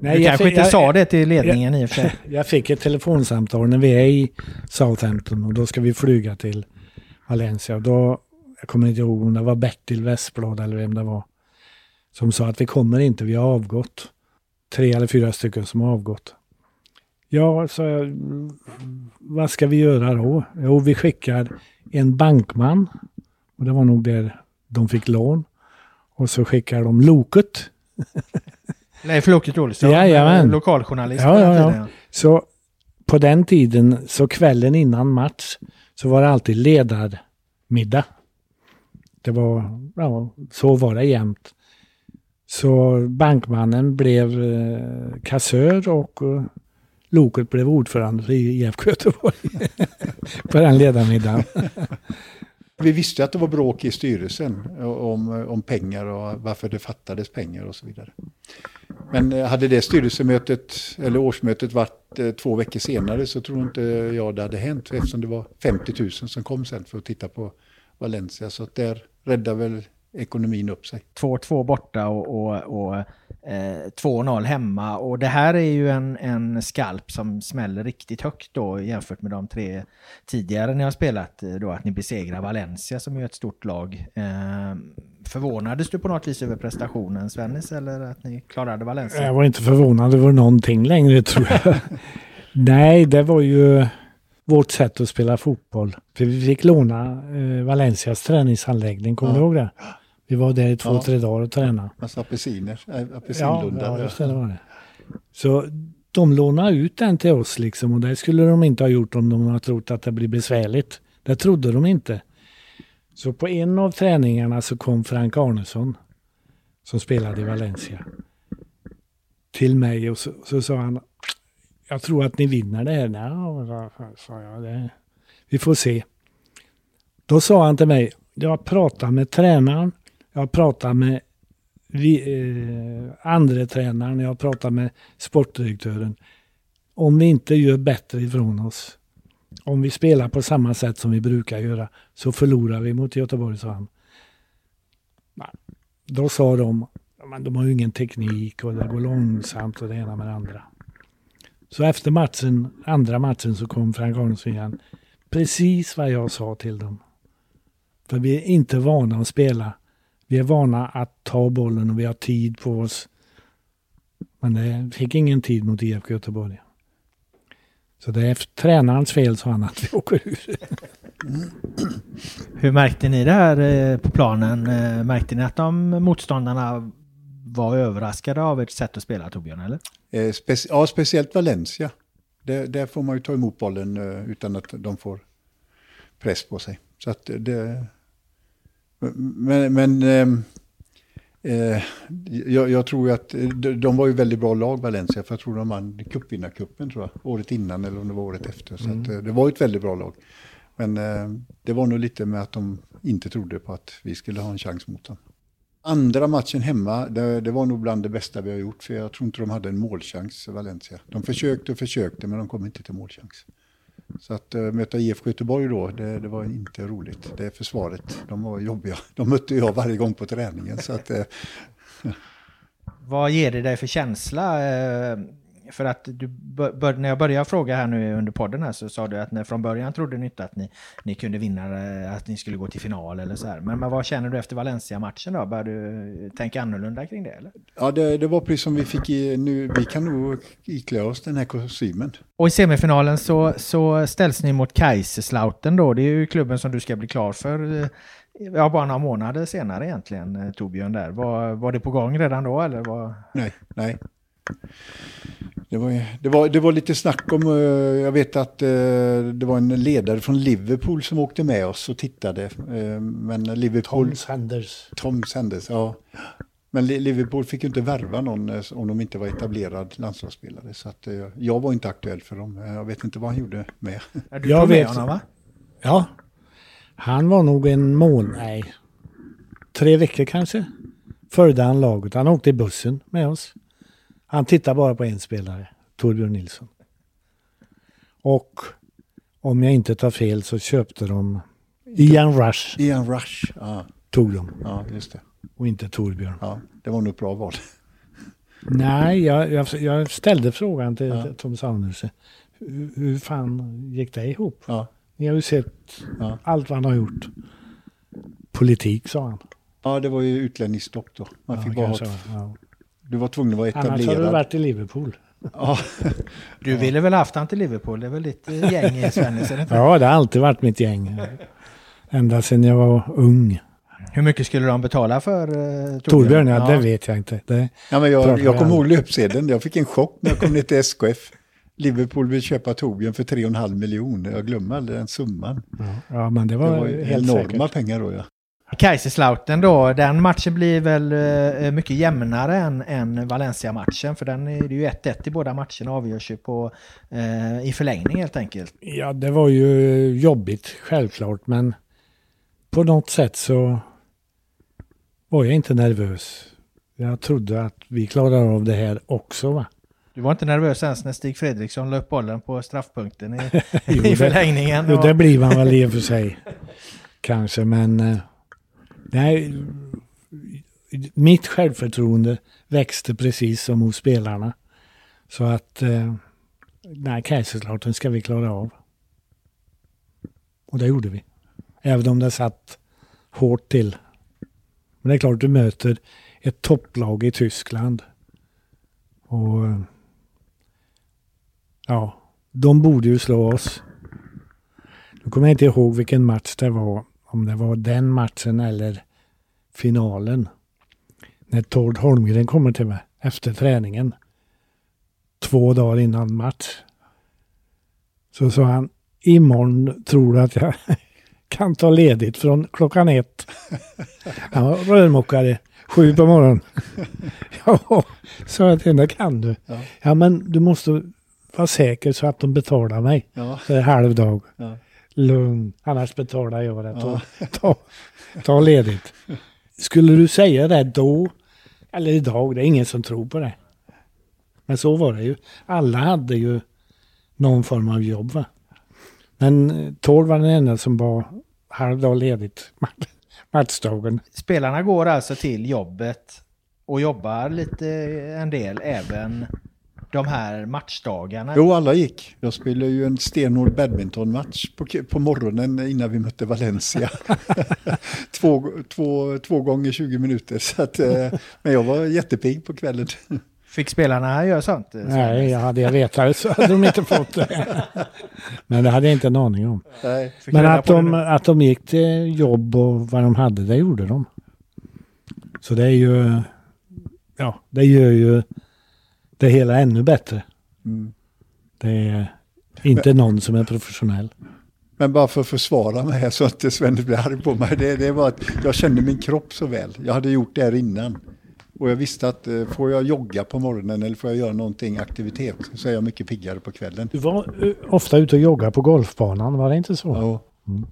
du jag kanske fick- inte jag- sa det till ledningen i och för sig. Jag fick ett telefonsamtal när vi är i Southampton och då ska vi flyga till Valencia. Och då, jag kommer inte ihåg om det var Bertil Westblad eller vem det var, som sa att vi kommer inte, vi har avgått. Tre eller fyra stycken som har avgått. Ja, sa jag, "Mm, vad ska vi göra då? Jo, vi skickar en bankman. Och det var nog där de fick lån. Och så skickar de Loket. Leif Loket Olsson, Jajamän. lokaljournalist Ja, ja, ja. Så på den tiden, så kvällen innan match, så var det alltid ledarmiddag. Det var, ja, så var det jämt. Så bankmannen blev eh, kassör och eh, Loket blev ordförande för IFK Göteborg. på den ledarmiddagen. Vi visste att det var bråk i styrelsen om, om pengar och varför det fattades pengar och så vidare. Men eh, hade det styrelsemötet eller årsmötet varit eh, två veckor senare så tror inte jag det hade hänt eftersom det var 50 000 som kom sen för att titta på Valencia. Så att där räddade väl ekonomin upp sig. 2-2 borta och, och, och eh, 2-0 hemma. Och det här är ju en, en skalp som smäller riktigt högt då jämfört med de tre tidigare ni har spelat. eh, Då att ni besegrar Valencia som är ett stort lag. Eh, förvånades du på något vis över prestationen Svennis eller att ni klarade Valencia? Jag var inte förvånad över någonting längre tror jag. Nej, det var ju vårt sätt att spela fotboll. För vi fick låna eh, Valencias träningsanläggning, kommer Ja. du ihåg det? Vi var där i två, Ja. tre dagar och tränade. Massa apelsiner, Ja, apelsinlundar. ja, just det, det var det. Så de lånade ut den till oss liksom och det skulle de inte ha gjort om de hade trott att det blir besvärligt. Det trodde de inte. Så på en av träningarna så kom Frank Arnesson som spelade i Valencia till mig och så, så sa han jag tror att ni vinner det här. Ja, sa jag. Det. Vi får se. Då sa han till mig, jag pratar med tränaren, jag pratar med vi, eh, andra tränaren, jag pratar med sportdirektören. Om vi inte gör bättre ifrån oss, om vi spelar på samma sätt som vi brukar göra, så förlorar vi mot Göteborg, sa han. Då sa de, men de har ju ingen teknik och det går långsamt och det ena med det andra. Så efter matchen, andra matchen så kom Frank Arnesson igen. Precis vad jag sa till dem. För vi är inte vana att spela. Vi är vana att ta bollen och vi har tid på oss. Men det fick ingen tid mot IFK Göteborg. Så det är tränarens fel sa han att vi åker ur. Hur märkte ni det här eh, på planen? Eh, Märkte ni att de motståndarna var överraskade av ert sätt att spela Torbjörn, eller? Eh, speci- ja, speciellt Valencia. Där, där får man ju ta emot bollen eh, utan att de får press på sig. Så att det... Men, men ehm, eh, jag, jag tror att eh, de, de var ju väldigt bra lag Valencia. För jag tror de vann cupvinnarcupen tror jag. Året innan eller om det var året efter. Så att, eh, det var ju ett väldigt bra lag. Men eh, det var nog lite med att de inte trodde på att vi skulle ha en chans mot dem. Andra matchen hemma, det, det var nog bland det bästa vi har gjort. För jag tror inte de hade en målchans, Valencia. De försökte och försökte, men de kom inte till målchans. Så att uh, möta IFK Göteborg då, det, det, var inte roligt. Det försvaret, de var jobbiga. De mötte jag varje gång på träningen. Så att, uh, Vad ger det dig för känsla? Eh, för att du bör, när jag började fråga här nu under podden här så sa du att när, från början trodde ni inte att ni, ni kunde vinna, att ni skulle gå till final eller så här. Men, men vad känner du efter Valencia-matchen då? Bör du tänka annorlunda kring det eller? Ja, det, det var precis som vi fick i, nu, vi kan nog iklä oss den här kostymen. Och i semifinalen så, så ställs ni mot Kaiserslautern då. Det är ju klubben som du ska bli klar för Ja, bara några månader senare egentligen, Torbjörn där. Var, var det på gång redan då eller? Var... Nej, nej. Det var, det, var, det var lite snack om, eh, jag vet att eh, det var en ledare från Liverpool som åkte med oss och tittade. Eh, men Liverpool... Tom Sanders. Tom Sanders, ja. Men Liverpool fick ju inte värva någon om de inte var etablerad landslagsspelare. Så att jag var inte aktuell för dem. Jag vet inte vad han gjorde med. Du jag vet honom va? Ja. Han var nog en månad, nej, tre veckor kanske. Följde han laget. Han åkte i bussen med oss. Han tittar bara på en spelare, Torbjörn Nilsson. Och om jag inte tar fel så köpte de Ian Rush. Ian Rush, ja. Tog de. Ja, just det. Och inte Torbjörn. Ja, det var nog ett bra val. Nej, jag, jag, jag ställde frågan till ja. Tom Saunders. Hur, hur fan gick det ihop? Ja. Ni har ju sett ja. allt vad han har gjort. Politik, sa han. Ja, det var ju utlänningsstopp då. Man fick bara ha du var tvungen att vara etablerad. Annars hade du varit i Liverpool. Ja. Du ville väl haft han till Liverpool? Det är väl ditt eh, gäng i Svennis? Ja, det har alltid varit mitt gäng. Ända sedan jag var ung. Hur mycket skulle de betala för uh, Torbjörn? Torbjörn ja, ja, det vet jag inte. Det ja, men jag, jag kommer ihåg löpsedeln. Jag fick en chock när jag kom ner till SKF. Liverpool vill köpa Torbjörn för 3,5 miljoner. Jag glömmer aldrig den summan. Ja, ja men det var, det var helt enorma säkert. pengar då ja. Kaiserslautern då, den matchen blir väl uh, mycket jämnare än, än Valencia-matchen. För den är det ju 1-1 i båda matcherna avgörs ju på, uh, i förlängning helt enkelt. Ja, det var ju jobbigt självklart, men på något sätt så var jag inte nervös. Jag trodde att vi klarade av det här också. Va? Du var inte nervös ens när Stig Fredriksson upp bollen på straffpunkten i, jo, i förlängningen? Det, jo, det blir man väl i och för sig. Kanske, men uh, Nej, mitt självförtroende växte precis som hos spelarna. Så att, eh, nej, Kaiserslautern ska vi klara av. Och det gjorde vi. Även om det satt hårt till. Men det är klart, du möter ett topplag i Tyskland. Och ja, de borde ju slå oss. Nu kommer jag inte ihåg vilken match det var om det var den matchen eller finalen. När Tord Holmgren kommer till mig efter träningen. Två dagar innan match. Så sa han, imorgon tror du att jag kan ta ledigt från klockan ett. Han var rörmokare, sju på morgonen. ja, sa jag till det kan du. Ja. ja. men du måste vara säker så att de betalar mig. Ja. Så det är halv dag. Ja lugn, annars betalar jag det. Ta, ta, ta ledigt. Skulle du säga det då, eller idag, det är ingen som tror på det. Men så var det ju. Alla hade ju någon form av jobb. Va? Men eh, Tord var den enda som var halvdag ledigt matchdagen. Spelarna går alltså till jobbet och jobbar lite en del även de här matchdagarna? Jo, alla gick. Jag spelade ju en stenhård badmintonmatch på, på morgonen innan vi mötte Valencia. två, två, två gånger 20 minuter. Så att, eh, men jag var jättepigg på kvällen. Fick spelarna göra sånt? Nej, jag hade jag vetat så hade de inte fått det. Men det hade jag inte en aning om. Nej, Men att de, att de gick till jobb och vad de hade, det gjorde de. Så det är ju, ja, det gör ju det hela ännu bättre. Mm. Det är inte men, någon som är professionell. Men bara för att försvara mig här så att inte Sven blir arg på mig. Det, det var att jag kände min kropp så väl. Jag hade gjort det här innan. Och jag visste att eh, får jag jogga på morgonen eller får jag göra någonting aktivitet så är jag mycket piggare på kvällen. Du var uh, ofta ute och jogga på golfbanan, var det inte så? Ja. Mm.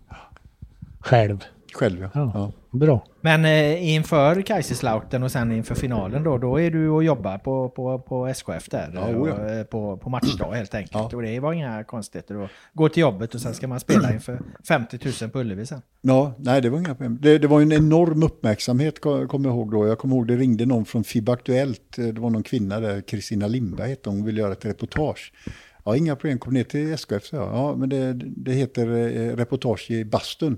Själv? Själv ja. Ja. ja. Bra. Men eh, inför Kaiserslautern och sen inför finalen då, då är du och jobbar på, på, på SKF där. Ja, och, ja. eh, på, på matchdag helt enkelt. Ja. Och det var inga konstigheter. Då. Gå till jobbet och sen ska man spela inför 50 000 på Ullevi sen. Ja, nej det var inga problem. Det, det var en enorm uppmärksamhet ko- kommer jag ihåg då. Jag kommer ihåg det ringde någon från FIB Aktuellt. Det var någon kvinna där, Kristina Lindberg hette hon, ville göra ett reportage. Ja, inga problem, kom ner till SKF så jag. Ja, men det, det heter eh, reportage i bastun.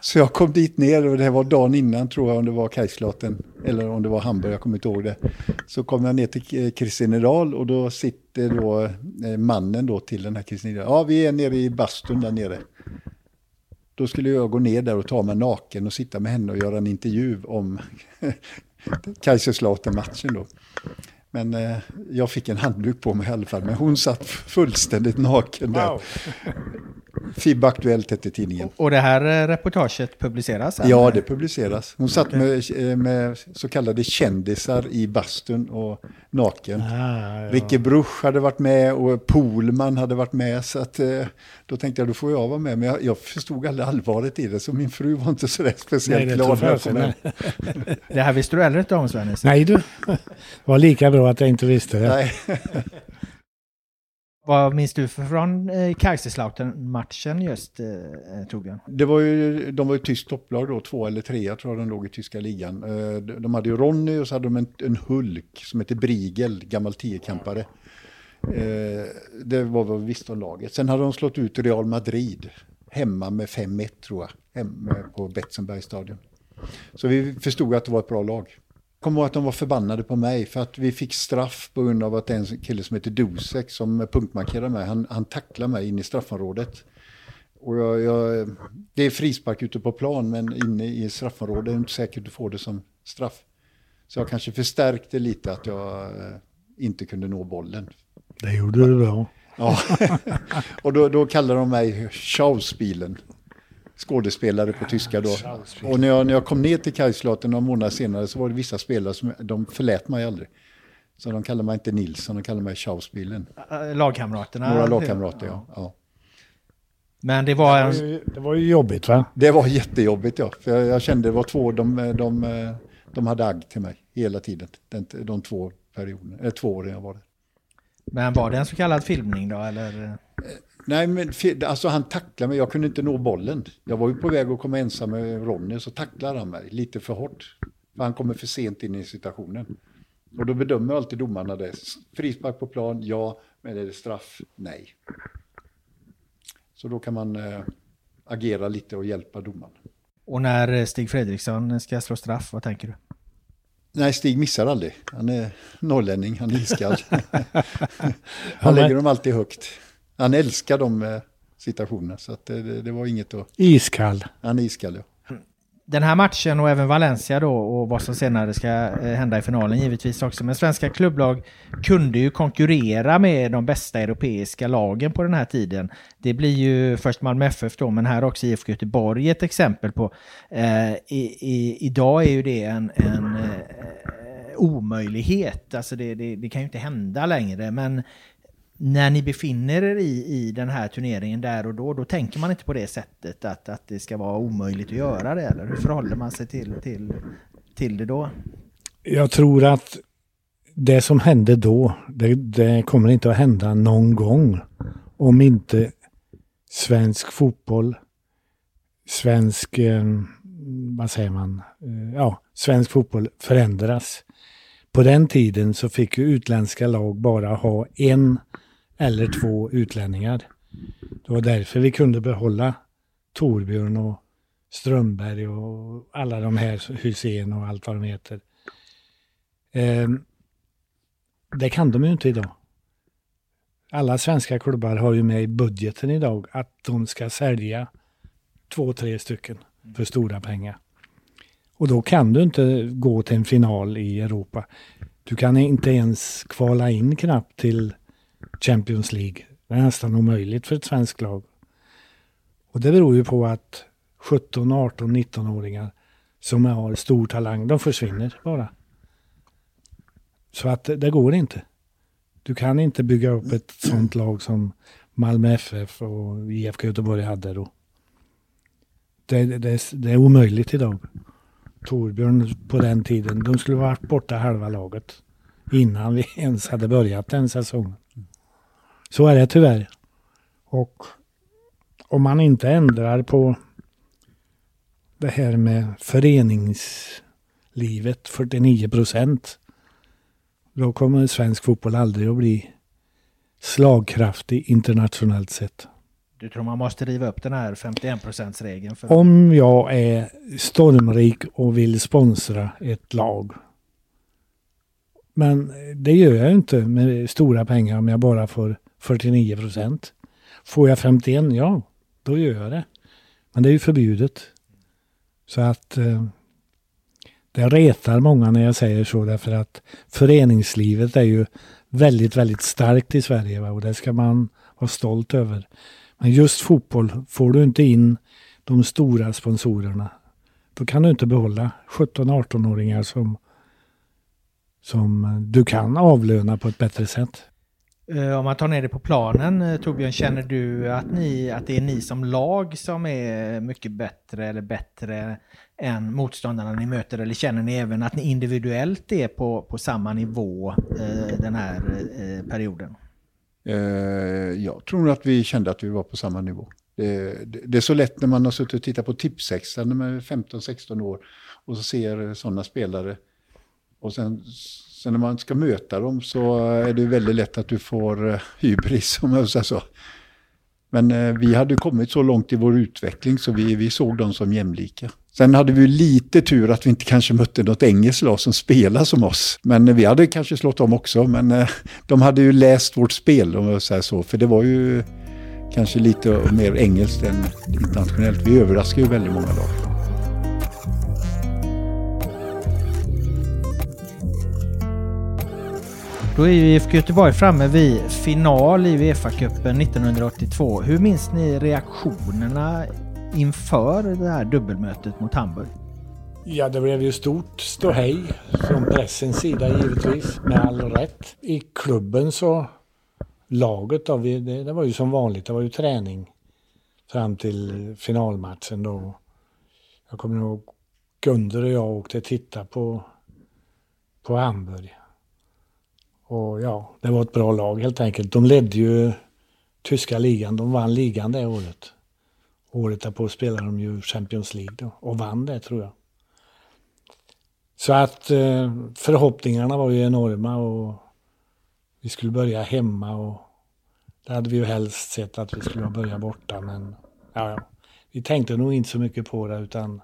Så jag kom dit ner och det var dagen innan tror jag om det var Kaislaten eller om det var Hamburg, jag kommer inte ihåg det. Så kom jag ner till eh, Kristinedal och då sitter då eh, mannen då till den här Kristinedal. Ja, vi är nere i bastun där nere. Då skulle jag gå ner där och ta mig naken och sitta med henne och göra en intervju om Kaiserslautern-matchen då. Men eh, jag fick en handduk på mig i alla fall, men hon satt fullständigt naken där. FIB Aktuellt hette tidningen. Och det här eh, reportaget publiceras sen? Ja, det publiceras. Hon satt med, eh, med så kallade kändisar i bastun och naken. Ah, ja. Ricke Bruch hade varit med och Polman hade varit med. Så att, eh, då tänkte jag, då får jag vara med. Men jag, jag förstod aldrig allvaret i det, så min fru var inte så där speciellt Nej, det glad jag jag. Det här visste du heller inte om Svennis? Nej du, det var lika bra att jag inte visste det. Nej. Vad minns du från eh, Kaiserslautern-matchen just, eh, eh, Torbjörn? Det var ju, de var ju ett tyskt topplag då, två eller tre, jag tror de låg i tyska ligan. Eh, de- hade ju Ronny och så hade de en, en Hulk som hette Brigel, gammal tiokampare. Eh, Det var vad vi visste om laget. Sen hade de slått ut Real Madrid hemma med 5-1 tror jag, hemma på Betzenbergstadion. Så vi förstod att det var ett bra lag. Kommer ihåg att de var förbannade på mig för att vi fick straff på grund av att en kille som heter Dusek som punktmarkerade mig. Han, han tacklade mig in i straffområdet. Och jag, jag, det är frispark ute på plan men inne i straffområdet är det inte säkert du får det som straff. Så jag kanske förstärkte lite att jag eh, inte kunde nå bollen. Det gjorde du bra. Ja. och då, då kallade de mig Schauspielen. Skådespelare på tyska då. Och när jag, när jag kom ner till Kaiserslautern några månader senare så var det vissa spelare som de förlät mig aldrig. Så de kallade mig inte Nilsson, de kallade mig Schauspielen. Lagkamraterna? Några lagkamrater, ja. ja. Men det var Det en... var ju, det var ju jobbigt va? Det var jättejobbigt ja. För jag, jag kände det var två, de, de, de hade agg till mig hela tiden. Den, de två perioderna, eller två åren jag var där. Men var det en så kallad filmning då, eller? Nej, men alltså han tacklade mig, jag kunde inte nå bollen. Jag var ju på väg att komma ensam med Ronny, så tacklade han mig lite för hårt. För han kommer för sent in i situationen. Och då bedömer alltid domarna det. Frispark på plan, ja. Men är det straff? Nej. Så då kan man eh, agera lite och hjälpa domaren. Och när Stig Fredriksson ska slå straff, vad tänker du? Nej, Stig missar aldrig. Han är norrlänning, han är iskall. Han lägger dem alltid högt. Han älskar de eh, situationerna, så att det, det, det var inget att... Iskall. Han är iskall, ja. Den här matchen och även Valencia då och vad som senare ska eh, hända i finalen givetvis också. Men svenska klubblag kunde ju konkurrera med de bästa europeiska lagen på den här tiden. Det blir ju först Malmö FF då, men här också IFK Göteborg ett exempel på. Eh, i, i, idag är ju det en, en eh, omöjlighet. Alltså det, det, det kan ju inte hända längre. Men när ni befinner er i, i den här turneringen där och då, då tänker man inte på det sättet att, att det ska vara omöjligt att göra det, eller hur förhåller man sig till, till, till det då? Jag tror att det som hände då, det, det kommer inte att hända någon gång. Om inte svensk fotboll, svensk, eh, vad säger man, eh, ja, svensk fotboll förändras. På den tiden så fick ju utländska lag bara ha en eller två utlänningar. Det var därför vi kunde behålla Torbjörn och Strömberg och alla de här, Hussein och allt vad de heter. Eh, det kan de ju inte idag. Alla svenska klubbar har ju med i budgeten idag att de ska sälja två, tre stycken för stora pengar. Och då kan du inte gå till en final i Europa. Du kan inte ens kvala in knappt till Champions League. Det är nästan omöjligt för ett svenskt lag. Och det beror ju på att 17, 18, 19-åringar som har stor talang, de försvinner bara. Så att det- går inte. Du kan inte bygga upp ett sånt lag som Malmö FF och IFK Göteborg hade då. det, det, det är omöjligt idag. Torbjörn på den tiden, de skulle varit borta halva laget innan vi ens hade börjat den säsongen. Så är det tyvärr. Och om man inte ändrar på det här med föreningslivet, 49 procent, då kommer svensk fotboll aldrig att bli slagkraftig internationellt sett. Du tror man måste riva upp den här 51%-regeln? För... Om jag är stormrik och vill sponsra ett lag. Men det gör jag inte med stora pengar om jag bara får 49 procent. Får jag 51, ja, då gör jag det. Men det är ju förbjudet. Så att eh, det retar många när jag säger så därför att föreningslivet är ju väldigt, väldigt starkt i Sverige va? och det ska man vara stolt över. Men just fotboll, får du inte in de stora sponsorerna, då kan du inte behålla 17-18-åringar som, som du kan avlöna på ett bättre sätt. Eh, om man tar ner det på planen, eh, Torbjörn, känner du att, ni, att det är ni som lag som är mycket bättre eller bättre än motståndarna ni möter? Eller känner ni även att ni individuellt är på, på samma nivå eh, den här eh, perioden? Eh, jag tror att vi kände att vi var på samma nivå. Det, det, det är så lätt när man har suttit och tittat på Tipsextra när man är 15-16 år och så ser sådana spelare. Och sen, sen när man ska möta dem så är det väldigt lätt att du får eh, hybris om jag säger så. Men eh, vi hade kommit så långt i vår utveckling så vi, vi såg dem som jämlika. Sen hade vi lite tur att vi inte kanske mötte något engelskt lag som spelar som oss. Men eh, vi hade kanske slått dem också, men de hade ju läst vårt spel om jag säger så. För det var ju kanske lite mer engelskt än internationellt. Vi överraskade ju väldigt många lag. Då är ju IFK Göteborg framme vid final i Uefa-cupen 1982. Hur minns ni reaktionerna inför det här dubbelmötet mot Hamburg? Ja, det blev ju stort ståhej från pressens sida givetvis, med all rätt. I klubben så, laget då, det, det var ju som vanligt, det var ju träning fram till finalmatchen då. Jag kommer ihåg Gunder och jag åkte titta på, på Hamburg. Och ja, det var ett bra lag helt enkelt. De ledde ju tyska ligan, de vann ligan det året. Året därpå spelade de ju Champions League då, och vann det tror jag. Så att eh, förhoppningarna var ju enorma och vi skulle börja hemma och det hade vi ju helst sett att vi skulle börja borta men ja, ja. Vi tänkte nog inte så mycket på det utan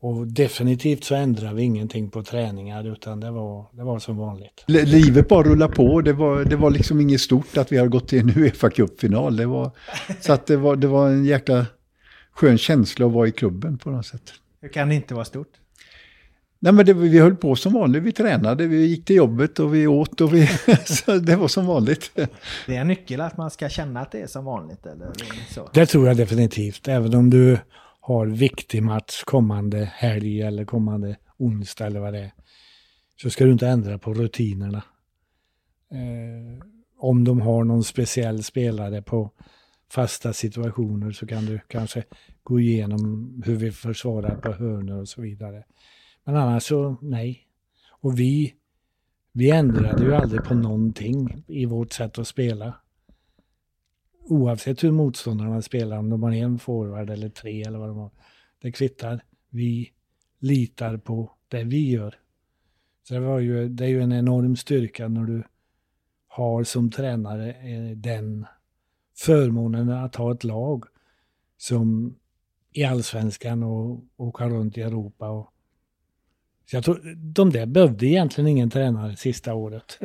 och definitivt så ändrade vi ingenting på träningar utan det var, det var som vanligt. Livet bara rullade på. Det var, det var liksom inget stort att vi har gått till en Uefa Cup-final. Det var, så att det, var, det var en jäkla skön känsla att vara i klubben på något sätt. Hur kan det inte vara stort? Nej men det, vi höll på som vanligt. Vi tränade, vi gick till jobbet och vi åt och vi... så det var som vanligt. Det är en nyckel att man ska känna att det är som vanligt eller så? Det tror jag definitivt. Även om du har viktig match kommande helg eller kommande onsdag eller vad det är. Så ska du inte ändra på rutinerna. Eh, om de har någon speciell spelare på fasta situationer så kan du kanske gå igenom hur vi försvarar på hörnor och så vidare. Men annars så nej. Och vi, vi ändrade ju aldrig på någonting i vårt sätt att spela oavsett hur motståndarna spelar, om de har en forward eller tre eller vad de har. Det kvittar. Vi litar på det vi gör. Så det, var ju, det är ju en enorm styrka när du har som tränare eh, den förmånen att ha ett lag som i allsvenskan och åka runt i Europa. Och, så jag tror, de där behövde egentligen ingen tränare sista året.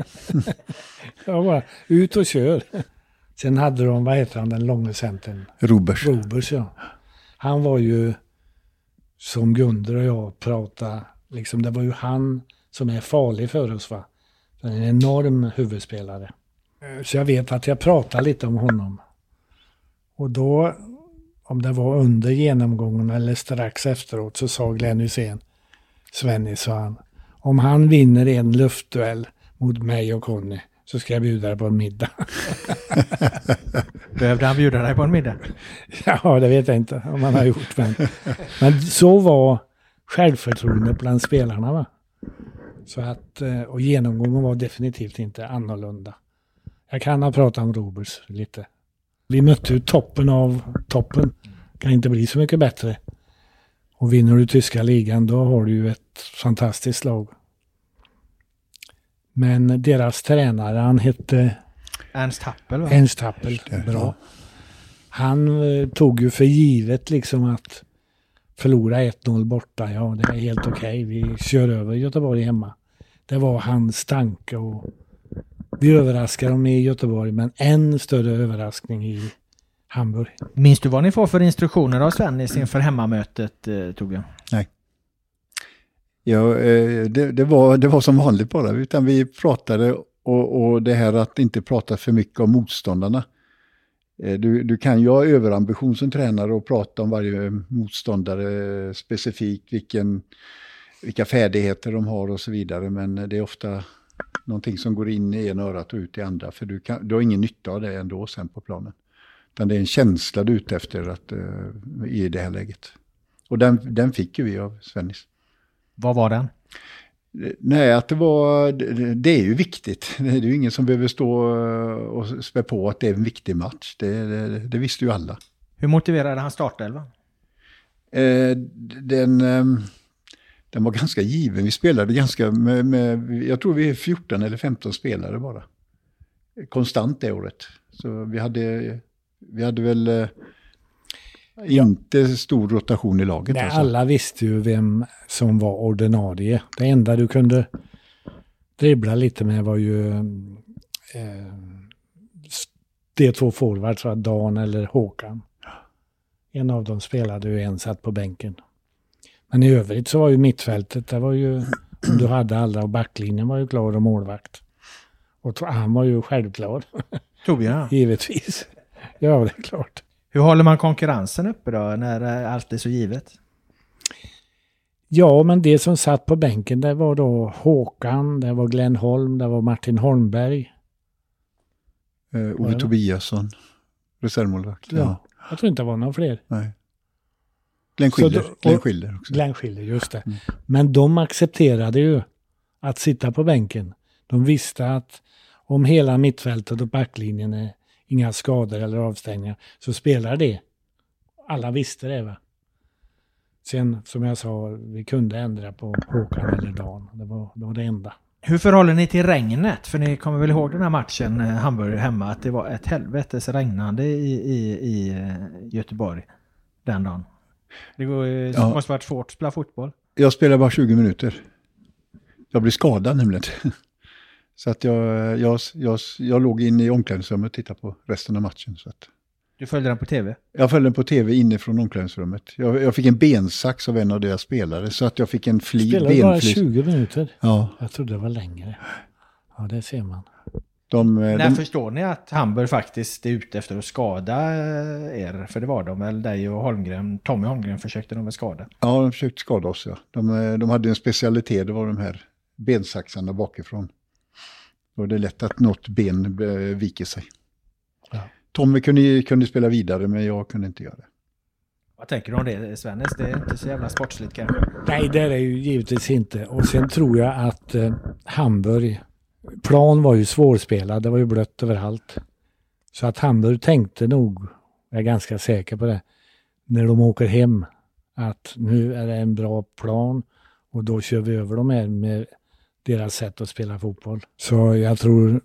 jag bara, ut och kör. Sen hade de, vad heter han, den långa centern? Robers. Robers, ja. Han var ju, som Gunder och jag pratade, liksom, det var ju han som är farlig för oss. Va? En enorm huvudspelare. Så jag vet att jag pratade lite om honom. Och då, om det var under genomgången eller strax efteråt, så sa Glenn Hysén, Svenny sa han, om han vinner en luftduell mot mig och Conny så ska jag bjuda dig på en middag. Behövde han bjuda dig på en middag? ja, det vet jag inte om han har gjort. Men, men så var självförtroendet bland spelarna. Va? Så att, eh, och genomgången var definitivt inte annorlunda. Jag kan ha pratat om Robers lite. Vi mötte ju toppen av toppen. Kan inte bli så mycket bättre. Och vinner du tyska ligan då har du ju ett fantastiskt lag. Men deras tränare, han hette Ernst Happel va? Ernst Happel. Bra. Han eh, tog ju för givet liksom att förlora 1-0 borta, ja det är helt okej. Vi kör över Göteborg hemma. Det var hans tanke och vi överraskar dem i Göteborg men än större överraskning i Hamburg. Minns du vad ni får för instruktioner av Svennis inför hemmamötet eh, Torbjörn? Ja, eh, det, det, var, det var som vanligt bara, utan vi pratade och, och det här att inte prata för mycket om motståndarna. Eh, du, du kan ju ha överambition som tränare och prata om varje motståndare eh, specifikt, vilken, vilka färdigheter de har och så vidare, men det är ofta någonting som går in i ena örat och ut i andra, för du, kan, du har ingen nytta av det ändå sen på planen. Utan det är en känsla du är ute efter att, i det här läget. Och den, den fick ju vi av Svennis. Vad var den? Nej, att det var, det är ju viktigt. Det är ju ingen som behöver stå och spä på att det är en viktig match. Det, det, det visste ju alla. Hur motiverade han startelvan? Eh, den, eh, den var ganska given. Vi spelade ganska med, med, jag tror vi är 14 eller 15 spelare bara. Konstant det året. Så vi hade, vi hade väl eh, inte stor rotation i laget. Nej, alltså. alla visste ju vem som var ordinarie. Det enda du kunde dribbla lite med var ju eh, de två forwards? Dan eller Håkan. En av dem spelade ju en satt på bänken. Men i övrigt så var ju mittfältet, det var ju, du hade alla och backlinjen var ju klar och målvakt. Och han var ju självklar. Torbjörn? Givetvis. Ja, det är klart. Hur håller man konkurrensen uppe då när allt är så givet? Ja, men det som satt på bänken det var då Håkan, det var Glenn Holm, det var Martin Holmberg. Eh, Ove Tobiasson, reservmålvakt. Ja. ja. Jag tror inte det var några fler. Nej. Glenn Schiller, då, Glenn Schiller också. Glenn Schiller, just det. Mm. Men de accepterade ju att sitta på bänken. De visste att om hela mittfältet och backlinjen är inga skador eller avstängningar, så spelar det. Alla visste det. va. Sen, som jag sa, vi kunde ändra på Håkan eller Dan. Det var, det var det enda. Hur förhåller ni till regnet? För ni kommer väl ihåg den här matchen, eh, Hamburg hemma, att det var ett helvetes regnande i, i, i eh, Göteborg den dagen. Det går, ja. måste varit svårt att spela fotboll. Jag spelade bara 20 minuter. Jag blev skadad nämligen. Så att jag, jag, jag, jag låg inne i omklädningsrummet och tittade på resten av matchen. Så att... Du följde den på tv? Jag följde den på tv inifrån omklädningsrummet. Jag, jag fick en bensax av en av deras spelare så att jag fick en fli, Spelade bara 20 minuter? Ja. Jag trodde det var längre. Ja, det ser man. De, När de... förstår ni att Hamburg faktiskt är ute efter att skada er? För det var de väl, dig och Holmgren, Tommy Holmgren försökte de väl skada? Ja, de försökte skada oss ja. De, de hade en specialitet, det var de här bensaxarna bakifrån. Då är det lätt att något ben viker sig. Ja. Tommy kunde, kunde spela vidare men jag kunde inte göra det. Vad tänker du om det Svennis? Det är inte så jävla sportsligt kanske? Nej, det är det ju givetvis inte. Och sen tror jag att eh, Hamburg, plan var ju svårspelad, det var ju blött överallt. Så att Hamburg tänkte nog, jag är ganska säker på det, när de åker hem, att nu är det en bra plan och då kör vi över dem här med deras sätt att spela fotboll. Så jag tror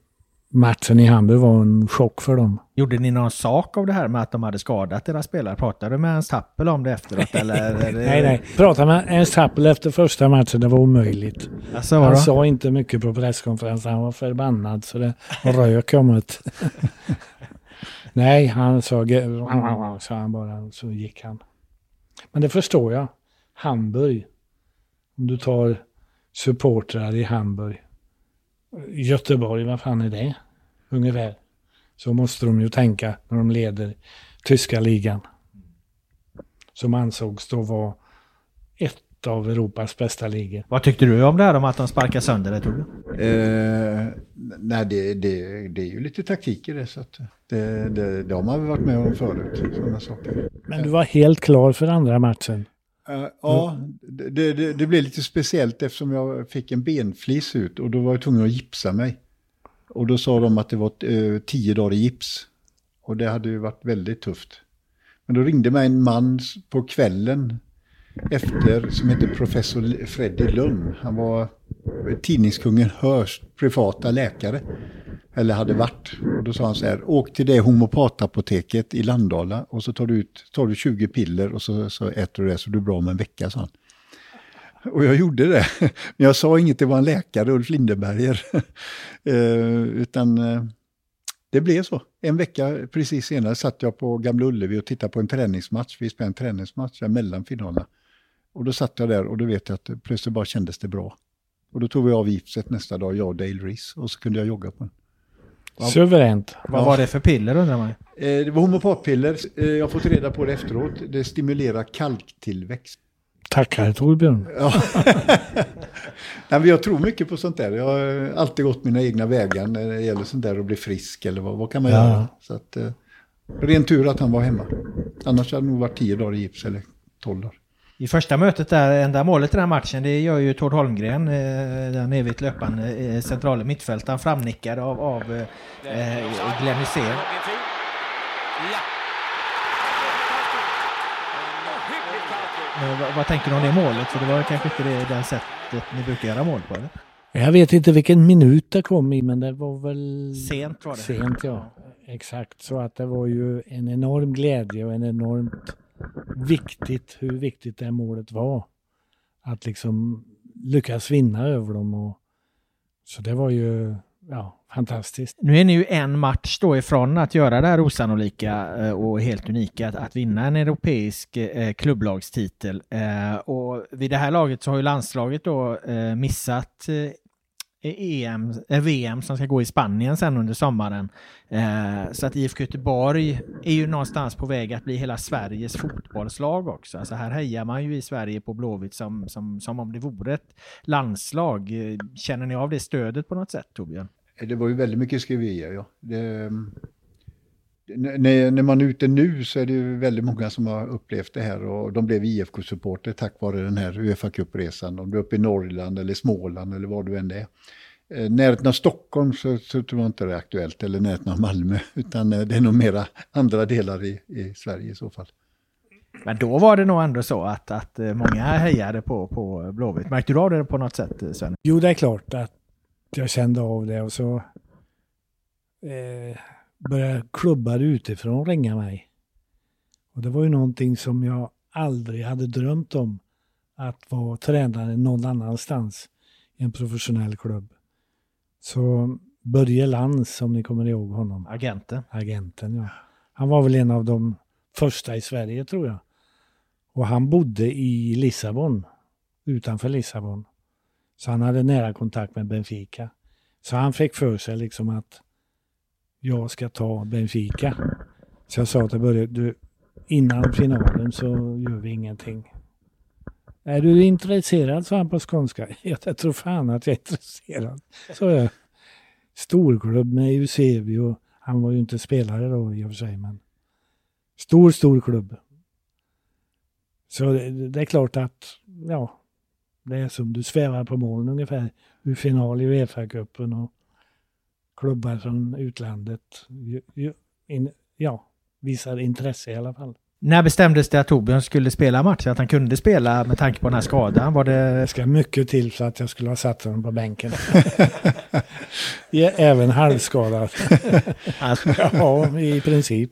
matchen i Hamburg var en chock för dem. Gjorde ni någon sak av det här med att de hade skadat deras spelare? Pratade du med Ernst Happel om det efteråt? eller? nej, nej. Pratade med Ernst Happel efter första matchen, det var omöjligt. Alltså, han sa inte mycket på presskonferensen, han var förbannad så det rök om det. nej, han sa, sa han bara, så gick han. Men det förstår jag. Hamburg, om du tar supportrar i Hamburg. Göteborg, vad fan är det? Ungefär. Så måste de ju tänka när de leder tyska ligan. Som ansågs då vara ett av Europas bästa ligor. Vad tyckte du om det här om att de sparkar sönder det Torbjörn? Eh, nej, det, det, det är ju lite taktik i det. Så att det, det, det har man väl varit med om förut. Sådana saker. Men du var helt klar för andra matchen? Eh, ja, det, det, det blev lite speciellt eftersom jag fick en benflis ut och då var jag tvungen att gipsa mig. Och då sa de att det var eh, tio dagar i gips. Och det hade ju varit väldigt tufft. Men då ringde mig en man på kvällen efter som heter professor Freddy Lund. Han var tidningskungen Hörs privata läkare. Eller hade varit. Och då sa han så här, åk till det homopatapoteket i Landala och så tar du, ut, tar du 20 piller och så, så äter du det så du är bra om en vecka, sa han. Och jag gjorde det. Men jag sa inget, det var en läkare, Ulf Lindeberger. eh, utan eh, det blev så. En vecka precis senare satt jag på Gamla Ullevi och tittade på en träningsmatch. Vi spelade en träningsmatch mellan finalerna. Och då satt jag där och då vet jag att plötsligt bara kändes det bra. Och då tog vi av gipset nästa dag, jag och Dale Reese, och så kunde jag jogga på den. Suveränt. Vad var det för piller undrar man? Eh, det var homopatpiller, eh, jag har fått reda på det efteråt. Det stimulerar kalktillväxt. Tackar Torbjörn. Ja. Nej, men jag tror mycket på sånt där. Jag har alltid gått mina egna vägar när det gäller sånt där att bli frisk eller vad, vad kan man Ja. göra. Så att, eh, ren tur att han var hemma. Annars hade det nog varit tio dagar i gips eller tolv dagar. I första mötet där, enda målet i den här matchen, det gör ju Tord Holmgren, eh, den evigt löpande eh, centrala mittfältaren, framnickad av, av eh, eh, Glenn Hysén. Vad tänker du om det målet? För det var kanske inte det, det sättet ni brukar göra mål på? Eller? Jag vet inte vilken minut det kom i, men det var väl... Sent var det. Sent, ja. Exakt. Så att det var ju en enorm glädje och en enormt viktigt, hur viktigt det målet var. Att liksom lyckas vinna över dem. Och, så det var ju, ja, fantastiskt. Nu är ni ju en match då ifrån att göra det här osannolika eh, och helt unika, att, att vinna en europeisk eh, klubblagstitel. Eh, och vid det här laget så har ju landslaget då eh, missat eh, EM, eh, VM som ska gå i Spanien sen under sommaren. Eh, så att IFK Göteborg är ju någonstans på väg att bli hela Sveriges fotbollslag också. Alltså här hejar man ju i Sverige på Blåvitt som, som, som om det vore ett landslag. Eh, känner ni av det stödet på något sätt Torbjörn? Det var ju väldigt mycket skriverier, ja. Det, när, när man är ute nu så är det ju väldigt många som har upplevt det här och de blev IFK-supporter tack vare den här Uefa Cup-resan. Om du är uppe i Norrland eller Småland eller var du än är. Eh, närheten av Stockholm så, så tror jag inte det är aktuellt, eller närheten av Malmö, utan eh, det är nog mera andra delar i, i Sverige i så fall. Men då var det nog ändå så att, att eh, många hejade på, på Blåvitt. Märkte du av det på något sätt Sven? Jo, det är klart att jag kände av det och så eh, började klubbar utifrån ringa mig. Och det var ju någonting som jag aldrig hade drömt om. Att vara tränare någon annanstans i en professionell klubb. Så Börje Lantz, om ni kommer ihåg honom. Agenten. Agenten, ja. Han var väl en av de första i Sverige tror jag. Och han bodde i Lissabon, utanför Lissabon. Så han hade nära kontakt med Benfica. Så han fick för sig liksom att jag ska ta Benfica. Så jag sa till Börje, du, innan finalen så gör vi ingenting. Är du intresserad, sa han på skånska. Jag tror fan att jag är intresserad. Så jag. Storklubb med Eusebio. Han var ju inte spelare då i och för sig, men stor, stor klubb. Så det, det är klart att, ja, det är som du svävar på moln ungefär. Ur final i Uefa-cupen och klubbar från utlandet ja, visar intresse i alla fall. När bestämdes det att Torbjörn skulle spela matchen? Att han kunde spela med tanke på den här skadan? Var det... Det ska mycket till så att jag skulle ha satt honom på bänken. Även halvskadad. Alltså, ja, i princip.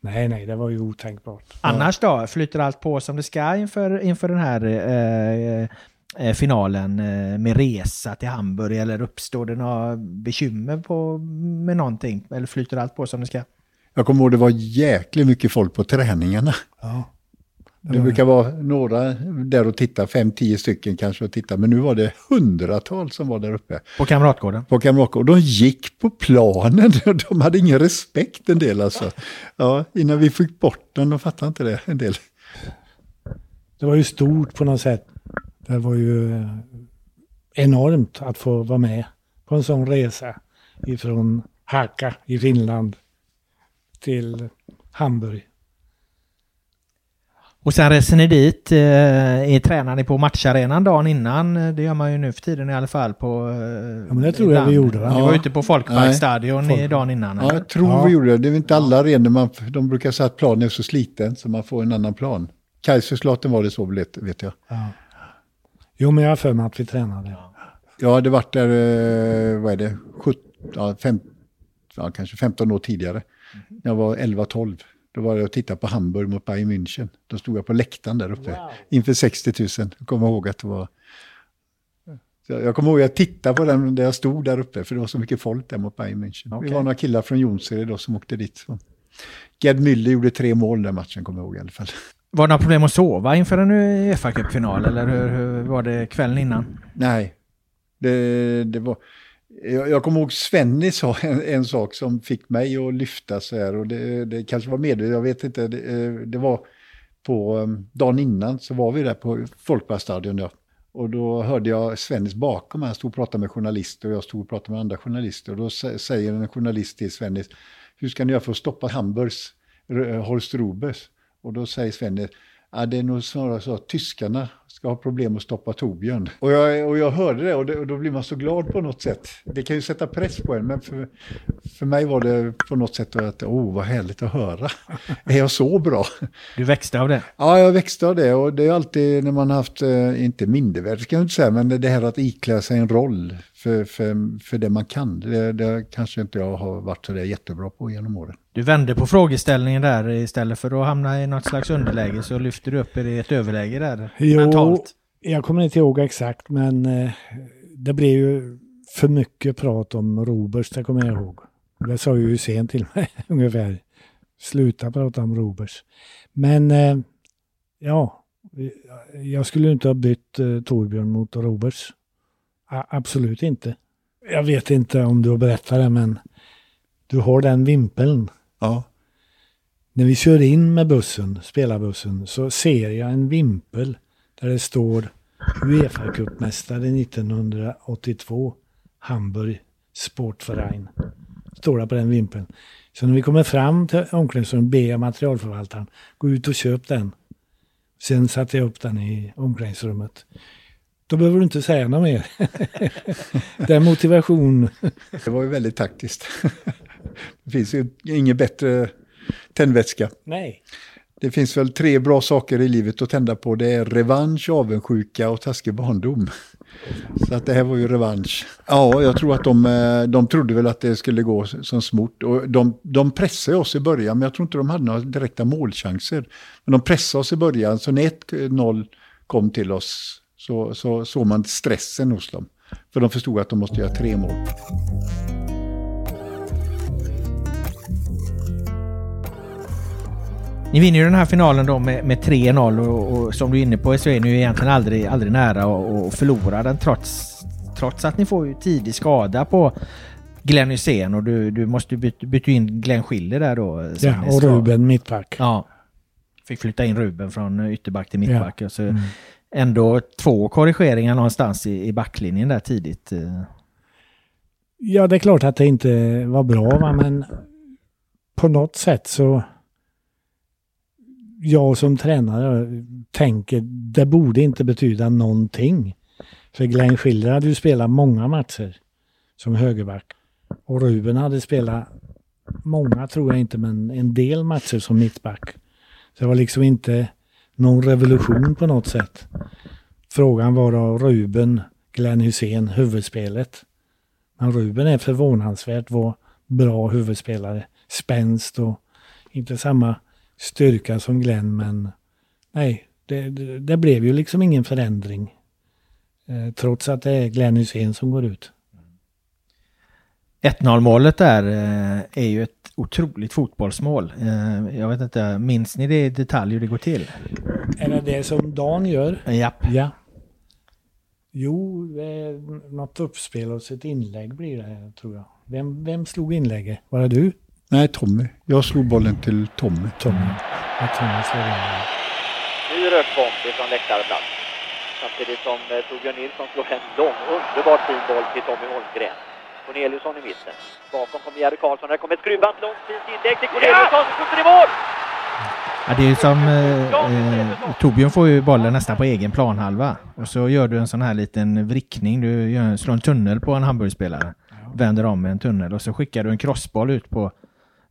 Nej, nej, det var ju otänkbart. annars då? Flyter allt på som det ska inför, inför den här eh, finalen eh, med resa till Hamburg? Eller uppstår det några bekymmer på, med någonting? Eller flyter allt på som det ska? Jag kommer ihåg det var jäkligt mycket folk på träningarna. Ja. Det brukar vara några där och titta, fem, tio stycken kanske och titta, men nu var det hundratals som var där uppe. På Kamratgården? På Kamratgården. De gick på planen, de hade ingen respekt en del alltså. Ja, innan vi fick bort den, de fattade inte det en del. det var ju stort på något sätt. Det var ju eh, enormt att få vara med på en sån resa ifrån Haka i Finland till Hamburg. Och sen reser ni dit, eh, tränar ni på matcharenan dagen innan? Det gör man ju nu för tiden i alla fall på... eh, Ja, men det tror jag vi gjorde, va? Ni var Ja. ute på Folkparkstadion Nej. i dagen innan. Ja, jag tror Ja. vi gjorde det. Det är inte alla arenor man... De brukar säga att planen är så sliten så man får en annan plan. Kaiserslautern var det så vet, vet jag. Ja. Jo, men jag har för mig att vi tränade. Jag hade varit där, eh, vad är det, 17, ja, fem, ja, kanske 15 år tidigare. När jag var 11-12. Då var jag och tittade på Hamburg mot Bayern München. Då stod jag på läktaren där uppe. Inför 60 000. Jag kommer ihåg att det var... Jag kommer ihåg att jag tittade på den där jag stod där uppe. För det var så mycket folk där mot Bayern München. Okej. Vi var några killar från Jonsered då som åkte dit. Gerd Müller gjorde tre mål den matchen, kommer jag ihåg i alla fall. Var det några problem att sova inför en uefa Cup-final eller hur, hur var det kvällen innan? Nej, det, det var... Jag, jag kommer ihåg Svenny sa en, en sak som fick mig att lyfta så här och det, det kanske var medvetet, jag vet inte. Det, eh, det var på ehm, dagen innan så var vi där på Folkparkstadion ja. Och då hörde jag Svennis bakom, han stod och pratade med journalister och jag stod och pratade med andra journalister. Och då säger en journalist till Svennis, hur ska ni göra för att stoppa Hamburgs eh, Horst Rubers? Och då säger Svennis, Ja, det är nog snarare så att tyskarna ska ha problem att stoppa Torbjörn. Och jag, och jag hörde det och, det och då blir man så glad på något sätt. Det kan ju sätta press på en, men för, för mig var det på något sätt att, oh vad härligt att höra. Är jag så bra? Du växte av det? Ja, jag växte av det och det är alltid när man har haft, eh, inte mindervärde ska jag inte säga, men det här att iklä sig en roll för, för, för det man kan. Det, det kanske inte jag har varit så där jättebra på genom åren. Du vände på frågeställningen där istället för att hamna i något slags underläge så lyfter du upp er i ett överläge där Jo, mentalt. jag kommer inte ihåg exakt, men eh, det blev ju för mycket prat om Robers, det kommer jag ihåg. Det sa ju Hussein till mig ungefär. Sluta prata om Robers. Men eh, ja, jag skulle inte ha bytt eh, Torbjörn mot Robers. A- absolut inte. Jag vet inte om du har berättat det, men du har den vimpeln. Ja. När vi kör in med bussen, spelarbussen, så ser jag en vimpel där det står Uefa Cupmästare 1982, Hamburg Sportverein. Står det på den vimpeln. Så när vi kommer fram till omklädningsrummet ber jag materialförvaltaren gå ut och köp den. Sen satte jag upp den i omklädningsrummet. Då behöver du inte säga något mer. det är motivation. Det var ju väldigt taktiskt. Det finns ju inget bättre tändvätska. Nej. Det finns väl tre bra saker i livet att tända på. Det är revansch, avundsjuka och taskig barndom. Så att det här var ju revansch. Ja, jag tror att de, eh, de trodde väl att det skulle gå som smort. Och de, de pressade oss i början, men jag tror inte de hade några direkta målchanser. Men de pressade oss i början, så när 1-0 kom till oss så, så såg man stressen hos dem. För de förstod att de måste göra tre mål. Ni vinner ju den här finalen då med, med 3-0 och, och som du är inne på så är ni ju egentligen aldrig, aldrig nära att förlora den trots, trots att ni får ju tidig skada på Glenn Hysén och du, du måste byta, byta in Glenn Schiller där då. Ja, och Ruben mittback. Ja. Fick flytta in Ruben från ytterback till mittback. Ja. Så Mm. Ändå två korrigeringar någonstans i, i backlinjen där tidigt. eh. Ja, det är klart att det inte var bra, va? men på något sätt så... Jag som tränare tänker det borde inte betyda någonting. För Glenn Schiller hade ju spelat många matcher som högerback. Och Ruben hade spelat många, tror jag inte, men en del matcher som mittback. Så det var liksom inte någon revolution på något sätt. Frågan var då Ruben, Glenn Hussein, huvudspelet. Men Ruben är förvånansvärt var bra huvudspelare. Spänst och inte samma styrka som Glenn men nej, det, det, det blev ju liksom ingen förändring. Eh, trots att det är Glenn Hussein som går ut. 1-0 målet där eh, är ju ett otroligt fotbollsmål. Eh, Jag vet inte, minns ni det i detalj hur det går till? Är det det som Dan gör? Japp. Ja. Jo, något uppspel och ett inlägg blir det tror jag. Vem, vem slog inlägget? Var det du? Nej, Tommy. Jag slog bollen till Tommy. Tommy. Ja, Tommy slog in. Ny rökbomb från läktarplats. Samtidigt som eh, Torbjörn Nilsson slår en lång, underbart fin boll till Tommy Holmgren. Corneliusson i mitten. Bakom kommer Jerry Karlsson. Där kommer ett skruvat långt fint inlägg till Corneliusson som skjuter i mål! Ja, det är ju som... Eh, eh, Torbjörn får ju bollen nästan på egen planhalva. Och så gör du en sån här liten vrickning. Du gör, slår en tunnel på en Hamburgspelare. Vänder om med en tunnel och så skickar du en crossboll ut på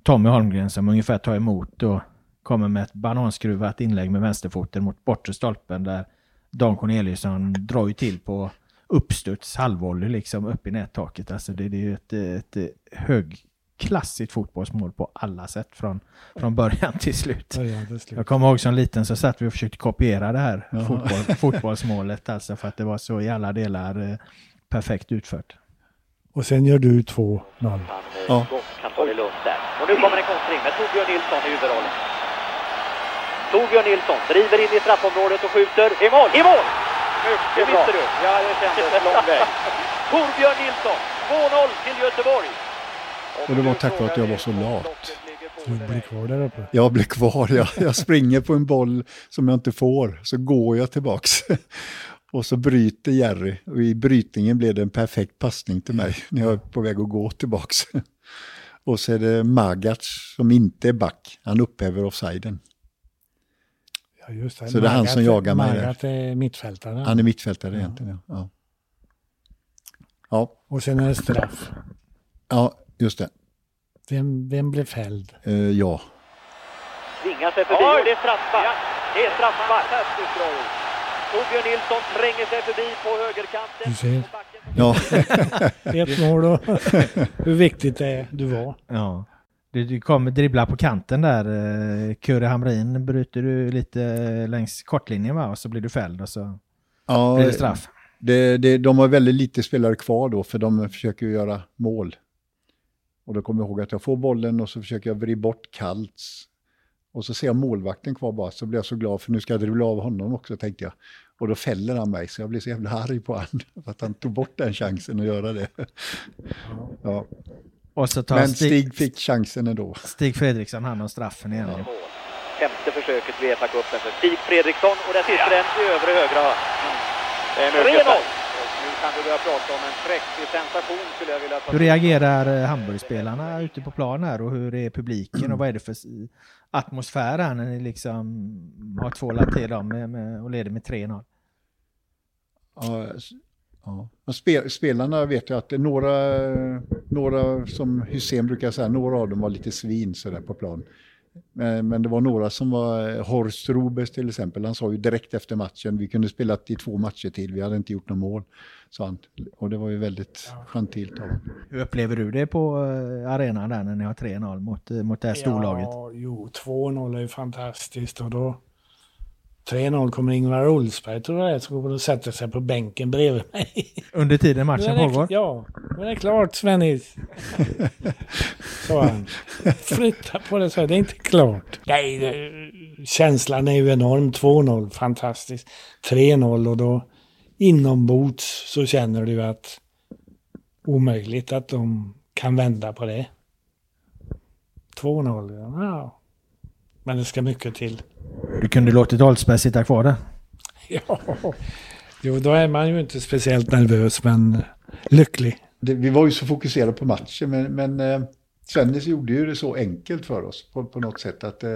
Tommy Holmgren som ungefär tar emot och kommer med ett bananskruvat inlägg med vänsterfoten mot bortre stolpen där Dan Corneliusson drar ju till på uppstuds halvvolley liksom upp i nättaket. Alltså det, det är ju ett, ett högklassigt fotbollsmål på alla sätt från, från början till slut. Början till slut. Jag kommer ihåg som liten så satt vi och försökte kopiera det här Ja. fotboll, fotbollsmålet alltså för att det var så i alla delar eh, perfekt utfört. Och sen gör du 2-0. Han eh, Ja. Och nu kommer en kontring med Torbjörn Nilsson i huvudrollen. Torbjörn Nilsson driver in i straffområdet och skjuter. I mål! I mål! Mycket bra. du. Ja, det kändes lång väg. Torbjörn Nilsson, 2-0 till Göteborg. Och det var tack vare att jag var så lat. Du blir kvar där uppe. Jag blir kvar, jag, jag springer på en boll som jag inte får, så går jag tillbaks. Och så bryter Jerry och i brytningen blev det en perfekt passning till mig när jag är på väg att gå tillbaks. Och så är det Magac som inte är back, han upphäver offsiden. Ja, just det. Så det är han som jagar mig där. Magat är mittfältare. Han är mittfältare egentligen. Ja. Ja. ja, Och sen är det straff. ja just det. Vem, vem blev fälld? Eh, ja. Tvingar sig förbi och det är straffspark. Det är straffspark. Torbjörn Nilsson tränger sig förbi på högerkanten. Du ser. Ja. Ett mål och hur viktigt det är du var. Ja. Du, du kommer dribbla på kanten där. eh, Kurre Hamrin bryter du lite längs kortlinjen va? Och så blir du fälld och så ja blir det straff. Det, det, de har väldigt lite spelare kvar då, för de försöker ju göra mål. Och då kommer jag ihåg att jag får bollen och så försöker jag vrida bort Kaltz. Och så ser jag målvakten kvar bara, så blir jag så glad för nu ska jag dribbla av honom också tänkte jag. Och då fäller han mig, så jag blir så jävla arg på honom. För att han tog bort den chansen att göra det. Ja. Och så tar Men Stig, Stig fick chansen ändå. Stig Fredriksson hand om straffen igen. ju. Femte försöket vid Uefa-cupen för Stig Fredriksson och där sitter den i övre högra hörn. Det är mycket 3-0. Nu kan vi börja prata om en präktig sensation skulle jag vilja ta Hur reagerar eh, Hamburgspelarna ute på plan här och hur är publiken och vad är det för atmosfär här när ni liksom har tvålat till dem med, med, och leder med 3-0? Ja, ja. Men Spel, spelarna vet jag att det är några, några som Hussein brukar säga, några av dem var lite svin sådär på plan. Men, men det var några som var, Horst Rubes till exempel, han sa ju direkt efter matchen, vi kunde spela i två matcher till, vi hade inte gjort något mål, sa han. Och det var ju väldigt gentilt av. Hur upplever du det på eh, arenan där när ni har 3-0 mot, eh, mot det här storlaget? Ja, jo, 2-0 är ju fantastiskt och då 3-0 kommer Ingvar Oldsberg tror jag det är, som att sätta sig på bänken bredvid mig. Under tiden matchen är det- pågår? Ja, är det klart Svennis. Sa han. Flytta på det så är det inte klart. Nej, det, känslan är ju enorm. 2-0, fantastiskt. 3-0 och då inombords så känner du att omöjligt att de kan vända på det. 2-0, ja. Men det ska mycket till. Du kunde låtit Oldsberg sitta kvar där. Ja. Jo, då är man ju inte speciellt nervös, men lycklig. Det, vi var ju så fokuserade på matchen, men, men eh, Svennis gjorde ju det så enkelt för oss på, på något sätt att eh,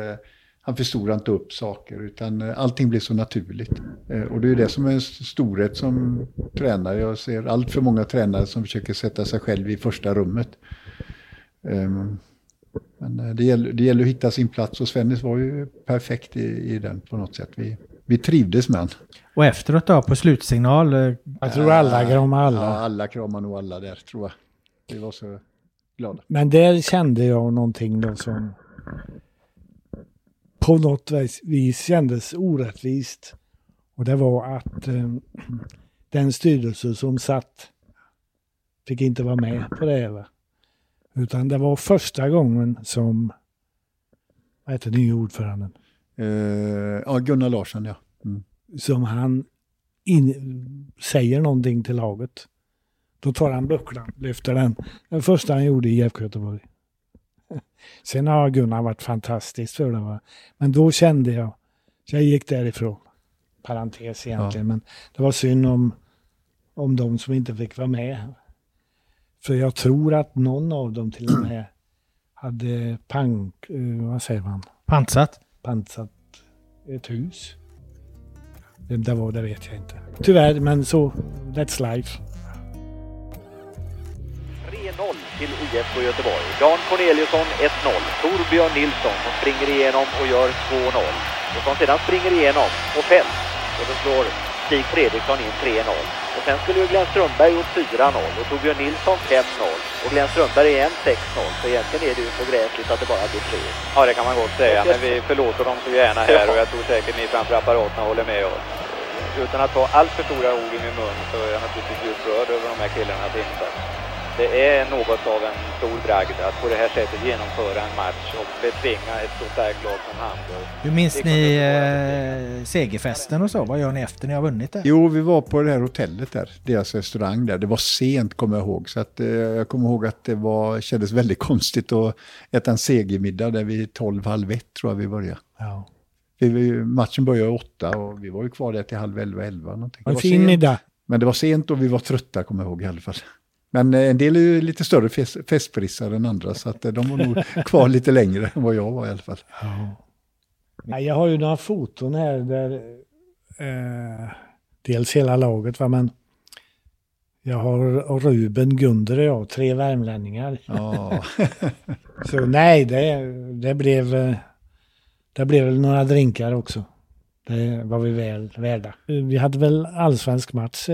han förstorade inte upp saker, utan eh, allting blev så naturligt. Eh, och det är ju det som är en st- storhet som tränare. Jag ser allt för många tränare som försöker sätta sig själv i första rummet. Men eh, det gäller, det gäller att hitta sin plats och Svennis var ju perfekt i, i den på något sätt. Vi, vi trivdes med han. Och efteråt då på slutsignal? eh, Jag tror alla kramar alla. Ja, alla kramar nog alla där, tror jag. Vi var så glada. Men där kände jag någonting då som på något vis, vis kändes orättvist. Och det var att eh, den styrelse som satt fick inte vara med på det. Va? Utan det var första gången som, vad heter nye ordföranden? Eh, ja, Gunnar Larsson, ja. Mm. som han in, säger någonting till laget. Då tar han bucklan, lyfter den. Den första han gjorde i IFK Göteborg. Sen har Gunnar varit fantastisk för det. Va? Men då kände jag, Så jag gick därifrån. Parentes egentligen, men det var synd om, om de som inte fick vara med. För jag tror att någon av dem till och med hade pank, eh, vad säger man? Pansat? Pansat ett hus. Vem det var, det vet jag inte. Tyvärr, men så, that's life. 3-0 till IFK Göteborg. Dan Corneliusson 1-0. Torbjörn Nilsson som springer igenom och gör 2-0. Och som sedan springer igenom och fälls. Och då slår Stig Fredriksson in 3-0. Sen skulle ju Glenn Strömberg gjort 4-0 och Torbjörn Nilsson 5-0. Och Glenn Strömberg igen 6-0. Så egentligen är det ju så gräsligt att det bara blir 3. Ja, det kan man gott säga. Men vi förlåter dem så gärna här och jag tror säkert ni framför apparaterna håller med oss. Utan att ta allt för stora ord i min mun så är jag naturligtvis djupt rörd över de här killarnas insats. Det är något av en stor bragd att på det här sättet genomföra en match och betvinga ett så starkt lag som Hamburg. Hur minns ni eh, segerfesten och så? Vad gör ni efter ni har vunnit det? Jo, vi var på det här hotellet där, deras restaurang där. Det var sent kommer jag ihåg. Så att, eh, jag kommer ihåg att det var, kändes väldigt konstigt att äta en segermiddag där vid 12, halv ett tror jag vi började. Ja. Vi, matchen började åtta och vi var ju kvar där till halv elva, elva någonting. En Det var fin middag. Men det var sent och vi var trötta kommer jag ihåg i alla fall. Men eh, en del är ju lite större fest, festprissar än andra så att eh, de var nog kvar lite längre än vad jag var i alla fall. Nej, jag har ju några foton här där eh, dels hela laget va, men jag har Ruben, Gunder och jag, tre värmlänningar. Ja. Så nej, det, det blev eh, det blev väl några drinkar också. Det var vi väl värda. Vi hade väl allsvensk match.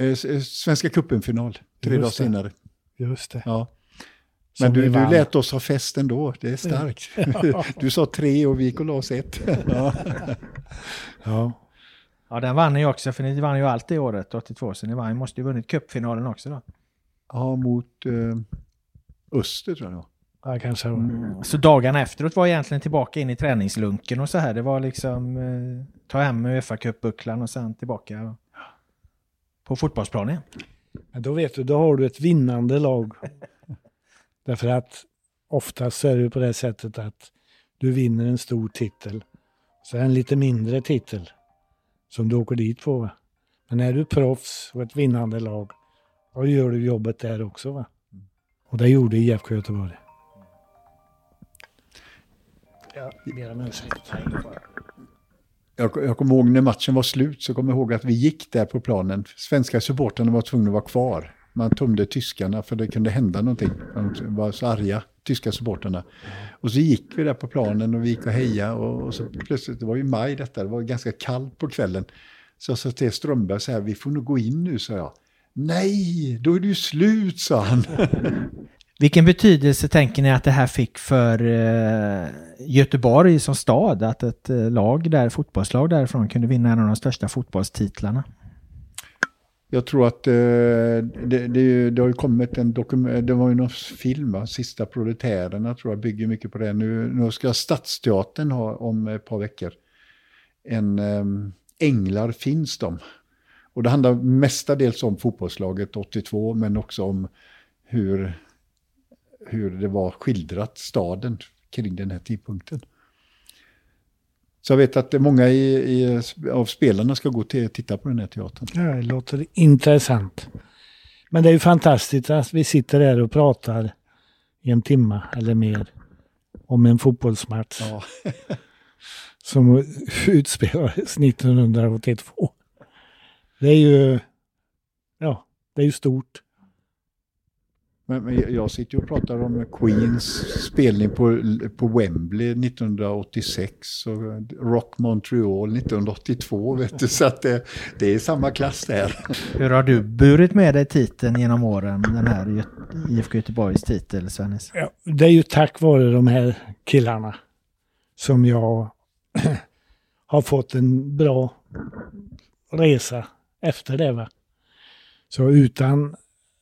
Eh, Eh, Svenska cupen-final, tre dagar senare. just det. Ja. Men du, du lät oss ha fest ändå, det är starkt. Ja. Du sa tre och vi gick och la oss ett. Ja. Ja. Ja, den vann ni också för ni vann ju allt det året, 82. Så ni vann, ni måste ju vunnit cupfinalen också då. ja, mot eh, Öster tror jag det var. Ja, kanske. var. Så dagarna efteråt var egentligen tillbaka in i träningslunken och så här. Det var liksom eh, ta hem uefa cupbucklan och sen tillbaka på fotbollsplanen. Då vet du, då har du ett vinnande lag. Därför att oftast är det på det sättet att du vinner en stor titel. Så en lite mindre titel som du åker dit på. Va? Men är du proffs och ett vinnande lag, då gör du jobbet där också. Va? Och det gjorde IFK Göteborg. Ja, ber om ursäkt. Jag, jag kommer ihåg när matchen var slut så kommer jag ihåg att vi gick där på planen. Svenska supportrarna var tvungna att vara kvar. Man tömde tyskarna för det kunde hända någonting. De var så arga, tyska supportrarna. Och så gick vi där på planen och vi gick och hejade. Och, och så plötsligt, det var ju maj detta, det var ganska kallt på kvällen. Så jag sa till Strömberg så här, vi får nog gå in nu, sa jag. Nej, då är det ju slut, sa han. Vilken betydelse tänker ni att det här fick för eh, Göteborg som stad? Att ett eh, lag där, fotbollslag därifrån kunde vinna en av de största fotbollstitlarna? Jag tror att eh, det, det, det har ju kommit en dokument, det var ju någon film, va? Sista proletärerna tror jag bygger mycket på det. Nu, nu ska Stadsteatern ha om ett par veckor. En Änglar finns de. Och det handlar mestadels om fotbollslaget 82 men också om hur, hur det var skildrat staden kring den här tidpunkten. Så jag vet att många i, i, av spelarna ska gå till titta på den här teatern. Ja, det låter intressant. Men det är ju fantastiskt att vi sitter där och pratar i en timme eller mer om en fotbollsmatch Ja. som utspelades 1982. Det är ju, ja, det är ju stort. Men, men jag sitter ju och pratar om Queens spelning på, på Wembley 1986 och Rock Montreal 1982. Vet du, så att det, det är samma klass där. Hur har du burit med dig titeln genom åren, den här IFK Göteborgs titel, Svennis? Ja, det är ju tack vare de här killarna som jag har fått en bra resa efter det. Va? Så utan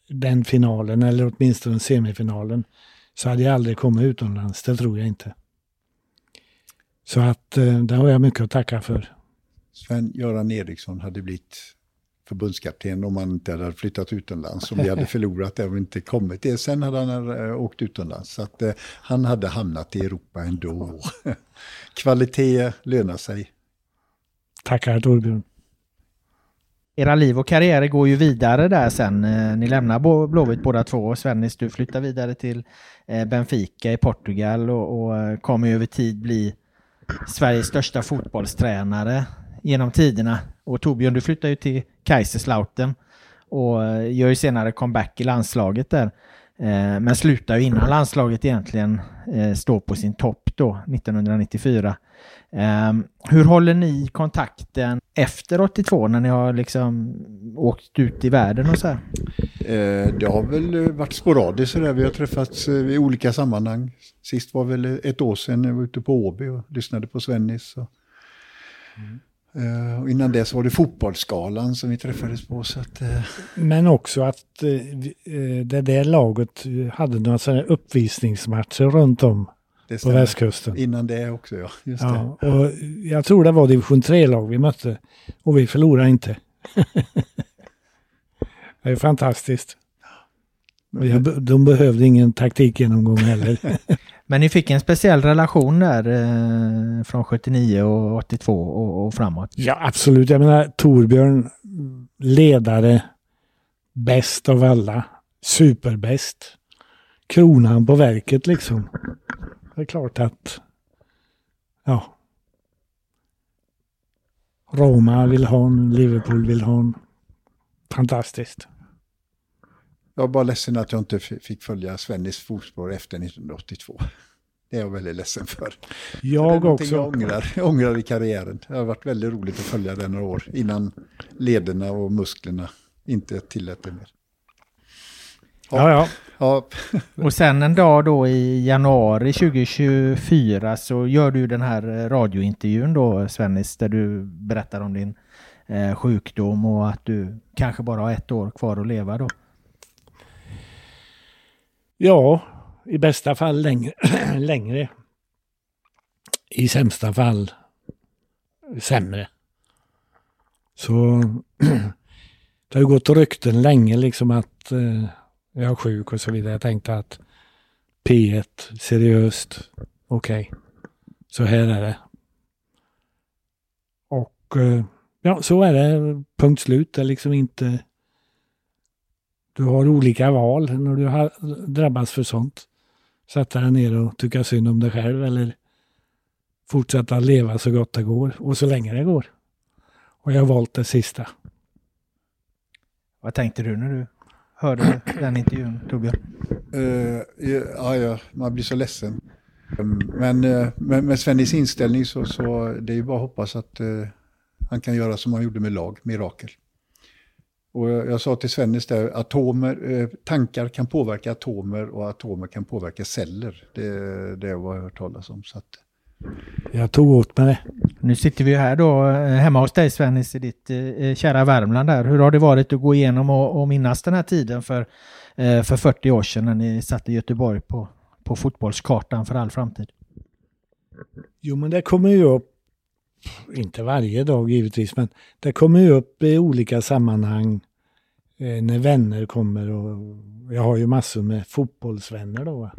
den finalen, eller åtminstone semifinalen, så hade jag aldrig kommit utomlands. Det tror jag inte. Så att eh, det har jag mycket att tacka för. Sven-Göran Eriksson hade blivit förbundskapten om han inte hade flyttat utomlands. Om vi hade förlorat det och inte kommit det. Sen hade han eh, åkt utomlands. Så att eh, han hade hamnat i Europa ändå. Kvalitet lönar sig. Tackar Torbjörn. Era liv och karriärer går ju vidare där sen. Eh, ni lämnar Blåvitt båda två. Svennis, du flyttar vidare till eh, Benfica i Portugal och, och eh, kommer ju över tid bli Sveriges största fotbollstränare genom tiderna. Och Torbjörn, du flyttar ju till Kaiserslautern och gör ju senare comeback i landslaget där. Men slutar ju innan landslaget egentligen står på sin topp då, 1994. Ehm, hur håller ni kontakten efter 82 när ni har liksom åkt ut i världen och så här? Eh, Det har väl eh, varit sporadiskt sådär. Vi har träffats eh, i olika sammanhang. Sist var väl ett år sedan när jag var ute på Åby och lyssnade på Svennis. Och, Eh, och innan det så var det fotbollsskalan som vi träffades på. Så att, Men också att det där laget hade några uppvisningsmatcher runt om det på västkusten. Innan det också ja. Just Ja, det. och jag tror det var division 3-lag vi mötte och vi förlorade inte. det är fantastiskt. Och jag, de behövde ingen taktikgenomgång heller. Men ni fick en speciell relation där eh, från 79 och 82 och, och framåt. ja, absolut. Jag menar Torbjörn, ledare, bäst av alla, superbäst. Kronan på verket liksom. Det är klart att, ja. Roma vill ha en, Liverpool vill ha en. Fantastiskt. Jag är bara ledsen att jag inte fick följa Svennis fotspår efter 1982. Det är jag väldigt ledsen för. Jag någonting också. Jag ångrar, jag ångrar i karriären. Det har varit väldigt roligt att följa den några år innan lederna och musklerna inte tillät det mer. Ja, ja. Ja, Och sen en dag då i januari 2024 så gör du den här eh, radiointervjun då Svennis där du berättar om din eh, sjukdom och att du kanske bara har ett år kvar att leva då. Ja, i bästa fall längre. längre. I sämsta fall sämre. Så det har ju gått rykten länge liksom att eh, jag är sjuk och så vidare. Jag tänkte att P1, seriöst, okej. Så här är det. Och eh, ja, så är det. Punkt slut. Det är liksom inte... Du har olika val när du har drabbats för sånt. Sätta dig ner och tycka synd om dig själv eller fortsätta leva så gott det går och så länge det går. Och jag har valt det sista. Vad tänkte du när du hörde den intervjun Torbjörn? Uh, ja, ja, man blir så ledsen. Mm, men eh, uh, med, med Svennis inställning så, så det är ju bara att hoppas att uh, han kan göra som han gjorde med lag, mirakel. Och jag, jag sa till Svennis där, atomer, uh, tankar kan påverka atomer och atomer kan påverka celler. Det, det är vad jag har hört talas om. Så att, jag tog åt mig det. Nu sitter vi här då eh, hemma hos dig Svennis i ditt eh, kära Värmland där. Hur har det varit att gå igenom och, och minnas den här tiden för, eh, för 40 år sedan när ni satte Göteborg på, på fotbollskartan för all framtid? Jo, men det kommer ju upp, inte varje dag givetvis, men det kommer ju upp i olika sammanhang eh, när vänner kommer och jag har ju massor med fotbollsvänner då. va.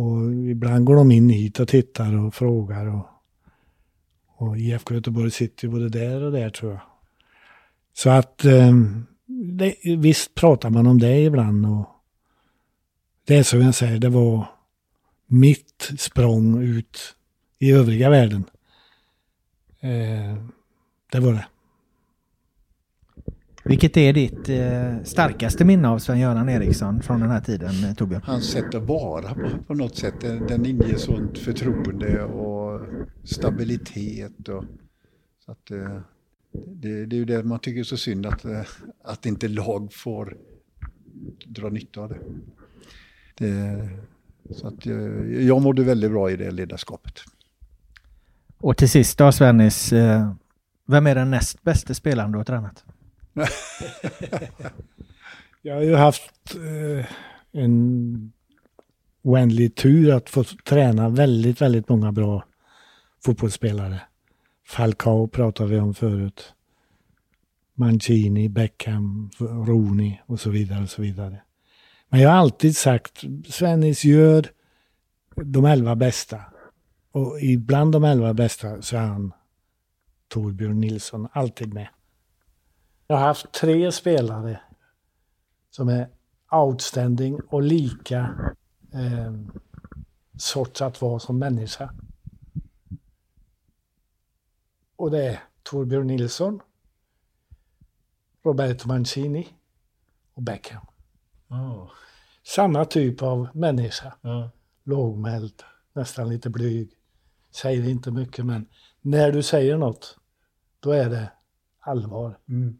Och ibland går de in hit och tittar och frågar och, och IFK Göteborg sitter ju både där och där tror jag. Så att eh, det, visst pratar man om det ibland och det är som jag säger, det var mitt språng ut i övriga världen. Eh, det var det. Vilket är ditt eh, starkaste minne av Sven-Göran Eriksson från den här tiden eh, Torbjörn? hans sätt att vara på, på något sätt, den, den inger sånt förtroende och stabilitet. Och, så att, eh, det, det är ju det man tycker är så synd att, eh, att inte lag får dra nytta av det. det så att, eh, jag mådde väldigt bra i det ledarskapet. Och till sist då Svennis, vem är den näst bästa spelaren du har tränat? Jag har ju haft eh, en oändlig tur att få träna väldigt, väldigt många bra fotbollsspelare. Falcao pratade vi om förut. Mancini, Beckham, Rooney och så vidare. och så vidare. Men jag har alltid sagt, Svennis gör de elva bästa. Och ibland de elva bästa så är han Torbjörn Nilsson alltid med. Jag har haft tre spelare som är outstanding och lika eh, sorts att vara som människa. Och det är Torbjörn Nilsson, Roberto Mancini och Beckham. Oh. Samma typ av människa. Ja. Lågmäld, nästan lite blyg. Säger inte mycket men när du säger något, då är det allvar. Mm.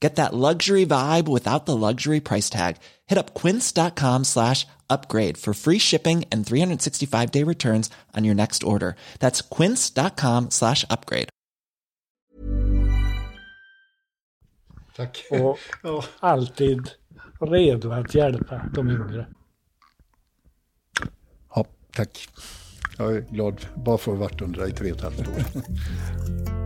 Get that luxury vibe without the luxury price tag. Hit up quince.com slash upgrade for free shipping and 365 day returns on your next order. That's quince.com slash upgrade. Tack. Och Ja. alltid redo att hjälpa de yngre. ja, tack. Jag är glad bara för att ha varit under dig i tre och ett halvt år.